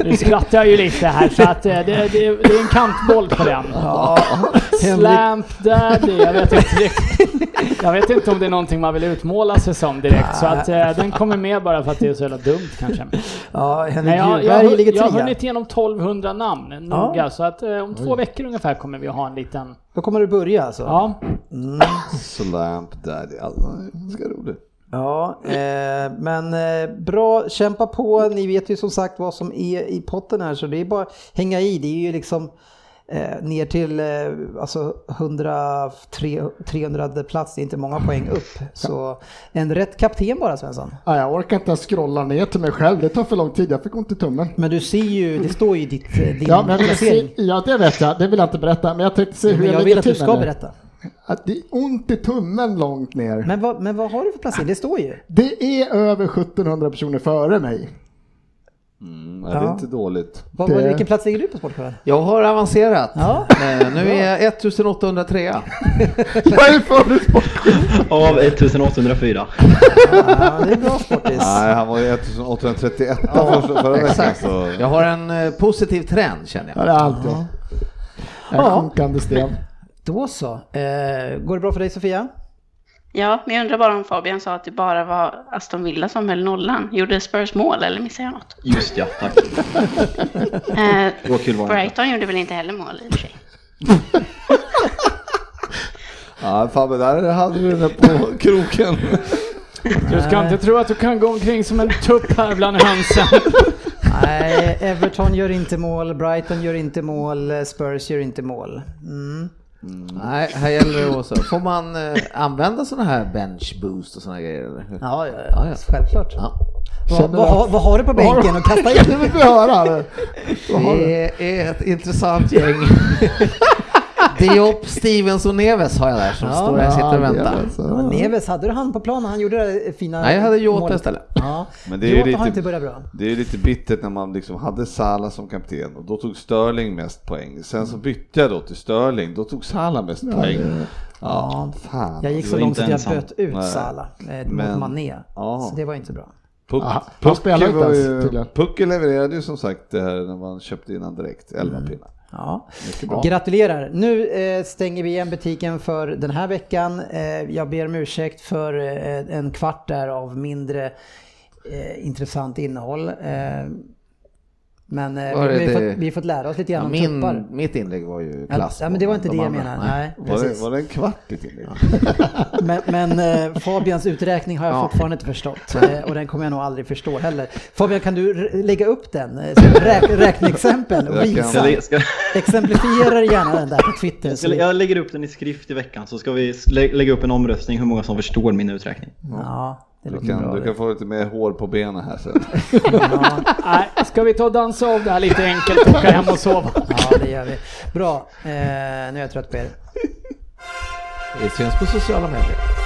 Nu skrattar jag ju lite här så att eh, det, det, det är en kantboll på den. Ja. Slamp Daddy, jag vet inte riktigt. Jag vet inte om det är någonting man vill utmåla sig som direkt. Så att eh, den kommer med bara för att det är så jävla dumt kanske. Ja, Nej, Henrik jag, jag, har- ligger jag har hunnit igenom 1200 namn noga. Ja. Så att eh, om två veckor ungefär kommer vi ha en liten... Då kommer du börja alltså? Ja, Slamp Daddy, alltså, ganska roligt. Ja, eh, men eh, bra, kämpa på. Ni vet ju som sagt vad som är i potten här så det är bara att hänga i. Det är ju liksom eh, ner till eh, alltså 100, 300 plats, det är inte många poäng upp. Så en rätt kapten bara Svensson. Ja, jag orkar inte ens scrolla ner till mig själv. Det tar för lång tid. Jag fick ont i tummen. Men du ser ju, det står ju ditt, eh, din Ja, men jag placering. se, ja, det vet jag. Det vill jag inte berätta. Men jag tänkte se hur Men jag ligger vill att du ska det. berätta. Att det är ont i tummen långt ner. Men vad, men vad har du för placering? Det står ju. Det är över 1700 personer före mig. Mm, ja. Det är Ja. inte dåligt. Vad, vad, vilken plats ligger du på Sportklubben? Jag har avancerat. Ja. Eh, Nu är jag 1803. Jag är för Av 1804. Ja, det är bra Sportis. Nej, han var ju 1831 förra, förra veckan. Exakt. Så. Jag har en eh, positiv trend känner Ja, jag. det är alltid. En Ja. sjunkande sten. Då så. Eh, går det bra för dig Sofia? Ja, men jag undrar bara om Fabian sa att det bara var Aston Villa som höll nollan. Gjorde Spurs mål eller missade jag något? Just ja, tack. Eh, Så kul var det inte. Brighton gjorde väl inte heller mål i och för sig. Ja, Fabbe, där hade du den på kroken. Du ska inte tro att du kan gå omkring som en tupp här bland hönsen. Nej, Everton gör inte mål, Brighton gör inte mål, Spurs gör inte mål. Mm. Nej, här gäller det också. Får man eh, använda sådana här bench boost och sådana grejer? Eller? Ja, ja, Ja, självklart. Ja. Vad, vad, vad har du på bänken att kasta Det in? vill vi höra. Det är ett intressant gäng. Diop, Stevens och Neves har jag där som Ja, står där och sitter och Ja, väntar. det är så. Ja, Neves, hade du han på plan när han gjorde det fina Nej, jag hade Jota istället. Ja. Men det är Jota har lite- inte börjat bra. Det är lite bittert när man liksom hade Salah som kapten och då tog Sterling mest poäng. Sen så bytte jag då till Sterling, då tog Salah mest poäng. Ja, fan. Jag gick du så långt att jag böt ut Nej. Salah eh, mot Men- Mané. Ja. Så det var inte bra. Puck, Ja, Pucke ju-. Pucke levererade ju som sagt det här när man köpte in han direkt, 11 pinnar. Ja. Gratulerar! Nu eh, stänger vi igen butiken för den här veckan. Eh, jag ber om ursäkt för eh, en kvart där av mindre eh, intressant innehåll. Men eh, vi, det vi, har det- fått, vi har fått lära oss lite Ja, grann om min, tuppar. mitt inlägg var ju Ja, klass. ja, men det var inte De det jag menade. Nej, Var det, var det en kvart i tillägg? Men, men eh, Fabians uträkning har jag Ja. fortfarande inte förstått eh, och den kommer jag nog aldrig förstå heller. Fabian, kan du lägga upp den? som Räk, räkneexempel och visa. Ska ska, Exemplifiera gärna den där på Twitter. Jag, jag lägger upp den i skrift i veckan så ska vi lä- lägga upp en omröstning hur många som förstår min uträkning. Ja, Du kan, bra. du kan få lite mer hår på benen här sen. Ja, Nej, ska vi ta och dansa av det här lite enkelt och åka hem och sova? ja, det gör vi. Bra, eh, nu är jag trött på er. Vi syns på sociala medier.